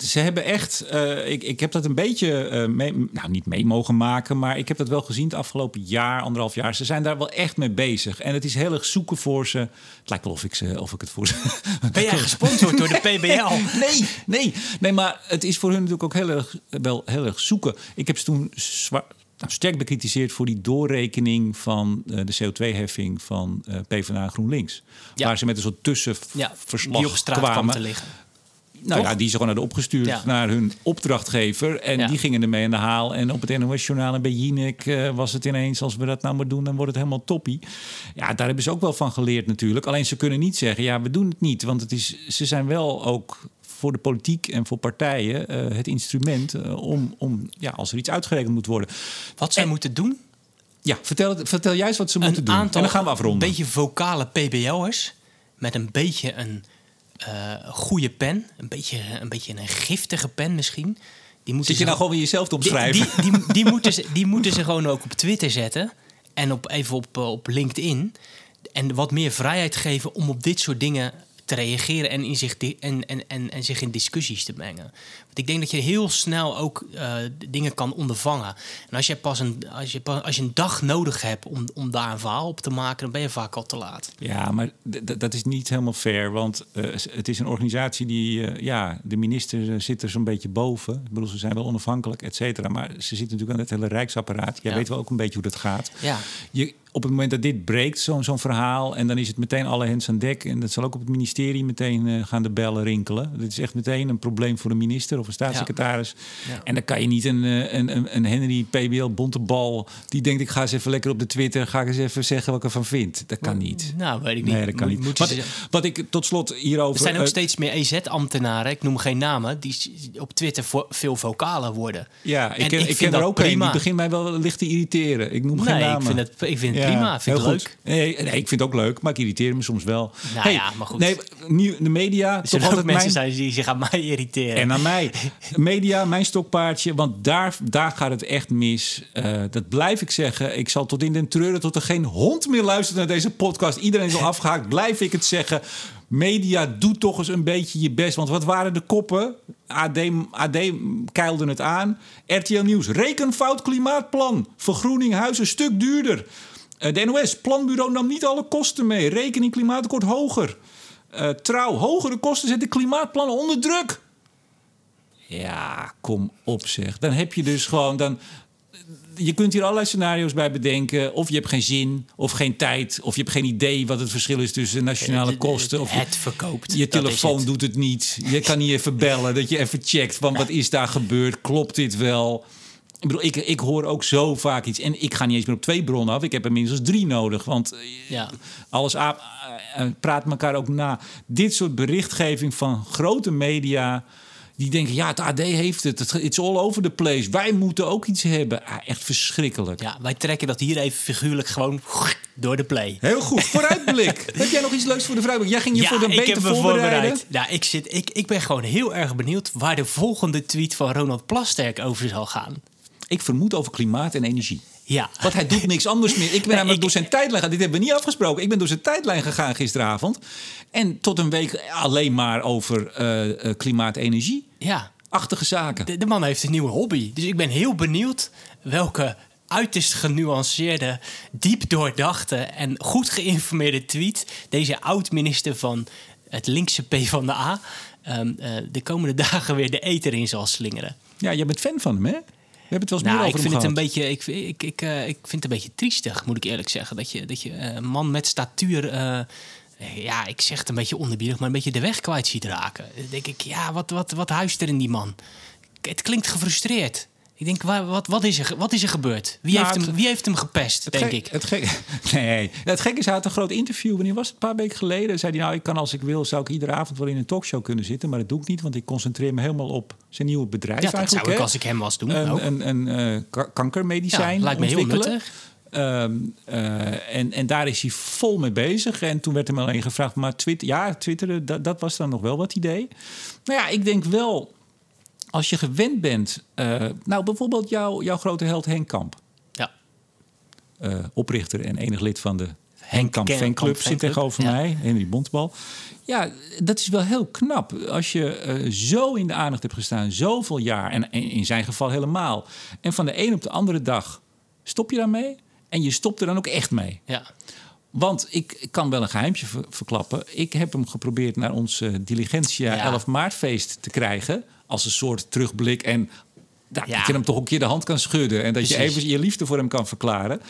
ze hebben echt. eh, ik, ik heb dat een beetje. mee, nou, niet mee mogen maken, maar ik heb dat wel gezien het afgelopen jaar, anderhalf jaar. Ze zijn daar wel echt mee bezig. En het is heel erg zoeken voor ze. Het lijkt wel of ik, ze, of ik het voor ze. Ben jij gesponsord door de PBL? Nee, nee, nee, maar het is voor hun natuurlijk ook heel erg, wel heel erg zoeken. Ik heb ze toen zwaar, sterk bekritiseerd voor die doorrekening van eh, de CO2-heffing van eh PvdA en GroenLinks. Ja. Waar ze met een soort tussenverslag die op straat kwam kwamen. te liggen. Nou Toch? ja, die ze gewoon hadden opgestuurd Ja. naar hun opdrachtgever. En Ja. die gingen ermee aan de haal. En op het NOS-journaal en bij Jinek eh, was het ineens... als we dat nou maar doen, dan wordt het helemaal toppie. Ja, daar hebben ze ook wel van geleerd natuurlijk. Alleen ze kunnen niet zeggen, ja, we doen het niet. Want het is, ze zijn wel ook voor de politiek en voor partijen... eh, het instrument eh, om, om, ja, als er iets uitgerekend moet worden... Wat zij En- moeten doen, Ja, vertel, vertel juist wat ze moeten doen. en dan gaan we afronden. een beetje vocale PBL'ers met een beetje een eh, goede pen, een beetje, een beetje een giftige pen misschien. Die moeten Zit je nou gewoon weer jezelf te die, omschrijven? die, die, die moeten ze, die moeten ze gewoon ook op Twitter zetten en op, even op, op LinkedIn. En wat meer vrijheid geven om op dit soort dingen te reageren en, in zich, en, en, en, en zich in discussies te mengen. Want ik denk dat je heel snel ook eh, dingen kan ondervangen. En als je pas een, als je, pas, als je een dag nodig hebt om, om daar een verhaal op te maken, dan ben je vaak al te laat. Ja, maar dat is niet helemaal fair. Want eh, het is een organisatie die... eh, ja, de minister zit er zo'n beetje boven. Ik bedoel, ze zijn wel onafhankelijk, et cetera. Maar ze zitten natuurlijk aan het hele rijksapparaat. Jij Ja. weet wel ook een beetje hoe dat gaat. Ja. Je, op het moment dat dit breekt, zo'n zo'n verhaal... en dan is het meteen alle hens aan dek. En dat zal ook op het ministerie meteen eh, gaan de bellen rinkelen. Dit is echt meteen een probleem voor een minister of een staatssecretaris. Ja. En dan kan je niet een, eh, een, een, een Henry PBL bontebal... die denkt, ik ga eens even lekker op de Twitter... ga ik eens even zeggen wat ik ervan vind. Dat kan niet. Nou, weet ik niet. Nee, dat kan niet. Wat, wat ik tot slot hierover... Er zijn ook eh, steeds meer EZ-ambtenaren, ik noem geen namen, die op Twitter vo- veel vocaler worden. Ja, ik En ken, ik vind ken er ook een. prima. Die begint mij wel licht te irriteren. Ik noem geen Nee, namen. ik vind het, ik vind Ja, prima. Ik vind goed. leuk. Nee, nee, ik vind het ook leuk, maar ik irriteer me soms wel. Nou ja, maar goed. Nee, nieuw, de media, Er toch zullen altijd mensen mijn... zijn die zich aan mij irriteren. En aan mij. Media, mijn stokpaardje. Want daar, daar gaat het echt mis. Eh, dat blijf ik zeggen. Ik zal tot in den treuren, tot er geen hond meer luistert naar deze podcast. Iedereen is al afgehaakt. Blijf ik het zeggen. Media, doe toch eens een beetje je best. Want wat waren de koppen? AD, AD keilde het aan. RTL Nieuws. Rekenfout klimaatplan. Vergroening huis een stuk duurder. Eh, de NOS. Planbureau nam niet alle kosten mee. Rekening klimaatakkoord hoger. Eh, trouw. Hogere kosten zetten klimaatplannen onder druk. Ja, kom op zeg. Dan heb je dus gewoon... Dan, je kunt hier allerlei scenario's bij bedenken. Of je hebt geen zin, of geen tijd... of je hebt geen idee wat het verschil is tussen nationale Het- kosten... of je, het verkoopt. je telefoon het. doet het niet. Je kan niet even bellen, dat je even checkt... van wat is daar gebeurd, klopt dit wel... Ik bedoel, ik, ik hoor ook zo vaak iets. En ik ga niet eens meer op twee bronnen af. Ik heb er minstens drie nodig. Want eh, Ja. alles eh, praat elkaar ook na. Dit soort berichtgeving van grote media... die denken, ja, het AD heeft het. Het is all over the place. Wij moeten ook iets hebben. Ah, echt verschrikkelijk. Ja, wij trekken dat hier even figuurlijk gewoon door de play. Heel goed, vooruitblik. heb jij nog iets leuks voor de vrijwillig? Jij ging je ja, voor de ik beter heb me voorbereiden. voorbereid. Ja, ik, zit, ik, ik ben gewoon heel erg benieuwd waar de volgende tweet van Ronald Plasterk over zal gaan. Ik vermoed over klimaat en energie. Ja. Want hij doet niks anders meer. Ik ben namelijk door zijn tijdlijn gegaan. Dit hebben we niet afgesproken. Ik ben door zijn tijdlijn gegaan gisteravond. En tot een week alleen maar over eh, eh, klimaat, energie. Ja. Achtige zaken. De, de man heeft een nieuwe hobby. Dus ik ben heel benieuwd welke uiterst genuanceerde, diep doordachte en goed geïnformeerde tweet deze oud-minister van het linkse P van de A de komende dagen weer de eter in zal slingeren. Ja, jij bent fan van hem, hè? We hebben het wel eens Nou, meer ik vind, het een beetje, ik, ik, ik, eh, ik vind het een beetje triestig, moet ik eerlijk zeggen. Dat je, dat je eh, een man met statuur, eh, ja, ik zeg het een beetje onderbiedig, maar een beetje de weg kwijt ziet raken. Dan denk ik, ja, wat, wat, wat huist er in die man? Het klinkt gefrustreerd. Ik denk, wat, wat, is er, wat is er gebeurd? Wie, Nou, heeft, het- hem, wie heeft hem gepest, denk gek- ik? Het gek, nee, het gekke is, hij had een groot interview. Wanneer was het? Een paar weken geleden. Zei hij, nou, ik kan als ik wil, zou ik iedere avond wel in een talkshow kunnen zitten. Maar dat doe ik niet, want ik concentreer me helemaal op zijn nieuwe bedrijf Ja, dat zou ik hè. als ik hem was doen. een, ook. een, een eh, ka- kankermedicijn Ja, lijkt me heel nuttig. Ehm, eh, en, en daar is hij vol mee bezig. En toen werd hem alleen gevraagd, maar Twitter, ja, twitteren, dat, dat was dan nog wel wat idee. Nou ja, ik denk wel, als je gewend bent... eh, nou, bijvoorbeeld jouw jouw grote held Henk Kamp. Ja. eh, oprichter en enig lid van de Henk Kamp Kamp fanclub zit fanclub, tegenover ja. mij, Henry Bontbal. Ja, dat is wel heel knap. Als je eh, zo in de aandacht hebt gestaan, zoveel jaar, en in zijn geval helemaal. En van de een op de andere dag stop je daarmee. En je stopt er dan ook echt mee. ja. Want ik ik kan wel een geheimtje ver- verklappen. Ik heb hem geprobeerd naar ons Diligentia Ja. 11 maartfeest te krijgen. Als een soort terugblik. En nou, Ja. dat je hem toch een keer de hand kan schudden. En dat je even je liefde voor hem kan verklaren.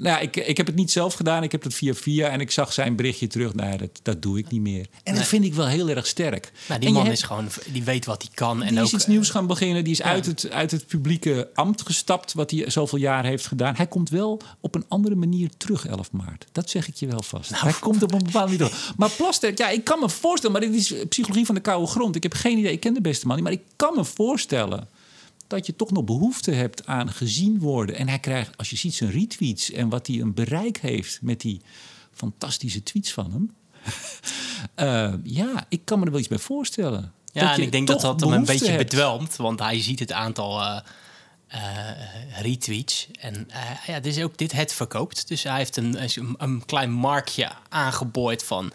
Nou, ja, ik, ik heb het niet zelf gedaan. Ik heb het via via. En ik zag zijn berichtje terug. Nou, ja, dat, dat doe ik niet meer. En dat vind ik wel heel erg sterk. Nou, die En man hebt- is gewoon, die weet wat hij kan. En die ook, is iets nieuws gaan beginnen. Die is uit, het, uit het publieke ambt gestapt, wat hij zoveel jaar heeft gedaan. Hij komt wel op een andere manier terug 11 maart. Dat zeg ik je wel vast. Nou. hij komt op een bepaalde manier terug. Maar Plasterk, ja, ik kan me voorstellen, maar dit is psychologie van de koude grond. Ik heb geen idee, ik ken de beste man niet, maar ik kan me voorstellen dat je toch nog behoefte hebt aan gezien worden. En hij krijgt, als je ziet zijn retweets en wat hij een bereik heeft met die fantastische tweets van hem. Eh, ja, ik kan me er wel iets bij voorstellen. Ja, en ik denk dat dat hem een beetje hebt. bedwelmt. Want hij ziet het aantal eh, eh, retweets. En ja, is ook dit het verkoopt. Dus hij heeft een, een, een klein marktje aangeboord van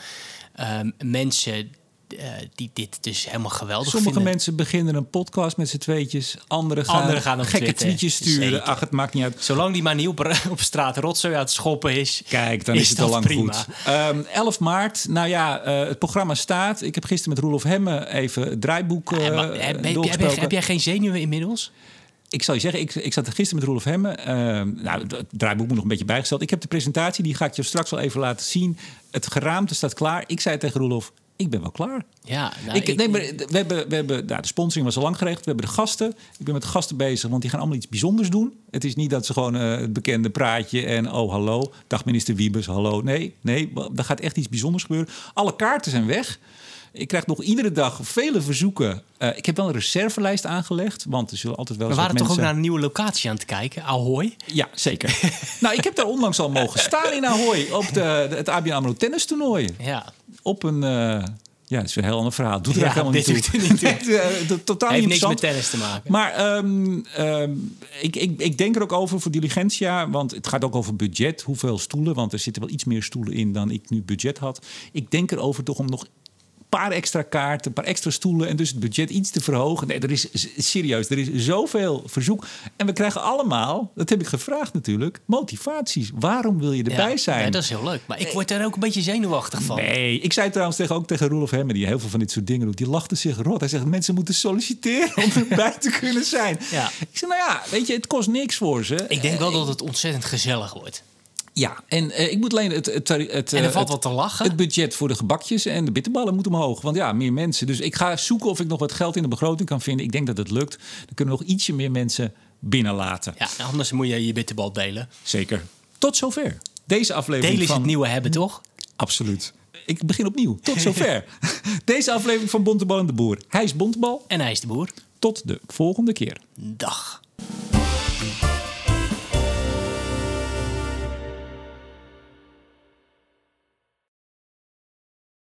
mensen eh, die dit dus helemaal geweldig Sommige vinden. mensen beginnen een podcast met z'n tweetjes. Anderen gaan, Anderen gaan op gekke Twitter. tweetjes sturen. Zeker. Ach, het maakt niet uit. Zolang die maar niet op, op straat rotzooi aan het schoppen is. Kijk, dan Is is, het al lang prima. goed. Ehm 11 maart, nou ja, eh, het programma staat. Ik heb gisteren met Roelof Hemme even het draaiboek maar heb, heb, heb, heb, doorgesproken. heb jij geen zenuwen inmiddels? Ik zal je zeggen, ik, ik zat er gisteren met Roelof Hemme. Ehm, nou, het het draaiboek moet nog een beetje bijgesteld. Ik heb de presentatie, die ga ik je straks wel even laten zien. Het geraamte staat klaar. Ik zei tegen Roelof, ik ben wel klaar. Ja, nou, ik, nee, maar we hebben, we hebben, nou, de sponsoring was al lang geregeld. We hebben de gasten. Ik ben met de gasten bezig, want die gaan allemaal iets bijzonders doen. Het is niet dat ze gewoon eh, het bekende praatje en oh hallo, dag minister Wiebes, hallo. Nee, nee, er gaat echt iets bijzonders gebeuren. Alle kaarten zijn weg. Ik krijg nog iedere dag vele verzoeken. Eh, ik heb wel een reservelijst aangelegd, want er zullen altijd wel We waren toch ook naar een nieuwe locatie aan het kijken, Ahoy. Ja, zeker. nou, ik heb daar onlangs al mogen staan in Ahoy op de, de- het ABN AMRO tennistoernooi. Ja, Op een... eh, ja, dat is een heel ander verhaal. Doet er Ja, helemaal dit niet toe. doet niet toe. Nee, eh, totaal heeft niks met tennis te maken. Maar ehm, ehm, ik, ik, ik denk er ook over voor Diligentia. Want het gaat ook over budget. Hoeveel stoelen? Want er zitten wel iets meer stoelen in dan ik nu budget had. Ik denk erover toch om nog paar extra kaarten, een paar extra stoelen... en dus het budget iets te verhogen. Nee, er is serieus, er is zoveel verzoek. En we krijgen allemaal, dat heb ik gevraagd natuurlijk... motivaties. Waarom wil je erbij ja, zijn? ja, dat is heel leuk. Maar ik word er ook een beetje zenuwachtig van. Nee, ik zei trouwens tegen, ook tegen Roelof Hemme, die heel veel van dit soort dingen doet. Die lachte zich rot. Hij zegt, mensen moeten solliciteren om erbij te kunnen zijn. Ja. Ik zeg, nou ja, weet je, het kost niks voor ze. Ik denk wel dat het ontzettend gezellig wordt. Ja, en eh, ik moet alleen het... het, het, het En er eh, valt het- wat te lachen. Het budget voor de gebakjes en de bitterballen moet omhoog. Want ja, meer mensen. Dus ik ga zoeken of ik nog wat geld in de begroting kan vinden. Ik denk dat het lukt. Dan kunnen we nog ietsje meer mensen binnenlaten. Ja, anders moet je je bitterbal delen. Zeker. Tot zover. Deze aflevering Delen is van... het nieuwe hebben, toch? Absoluut. Ik begin opnieuw. Tot zover. Deze aflevering van Bontebal en de Boer. Hij is Bontebal. En hij is de boer. Tot de volgende keer. Dag.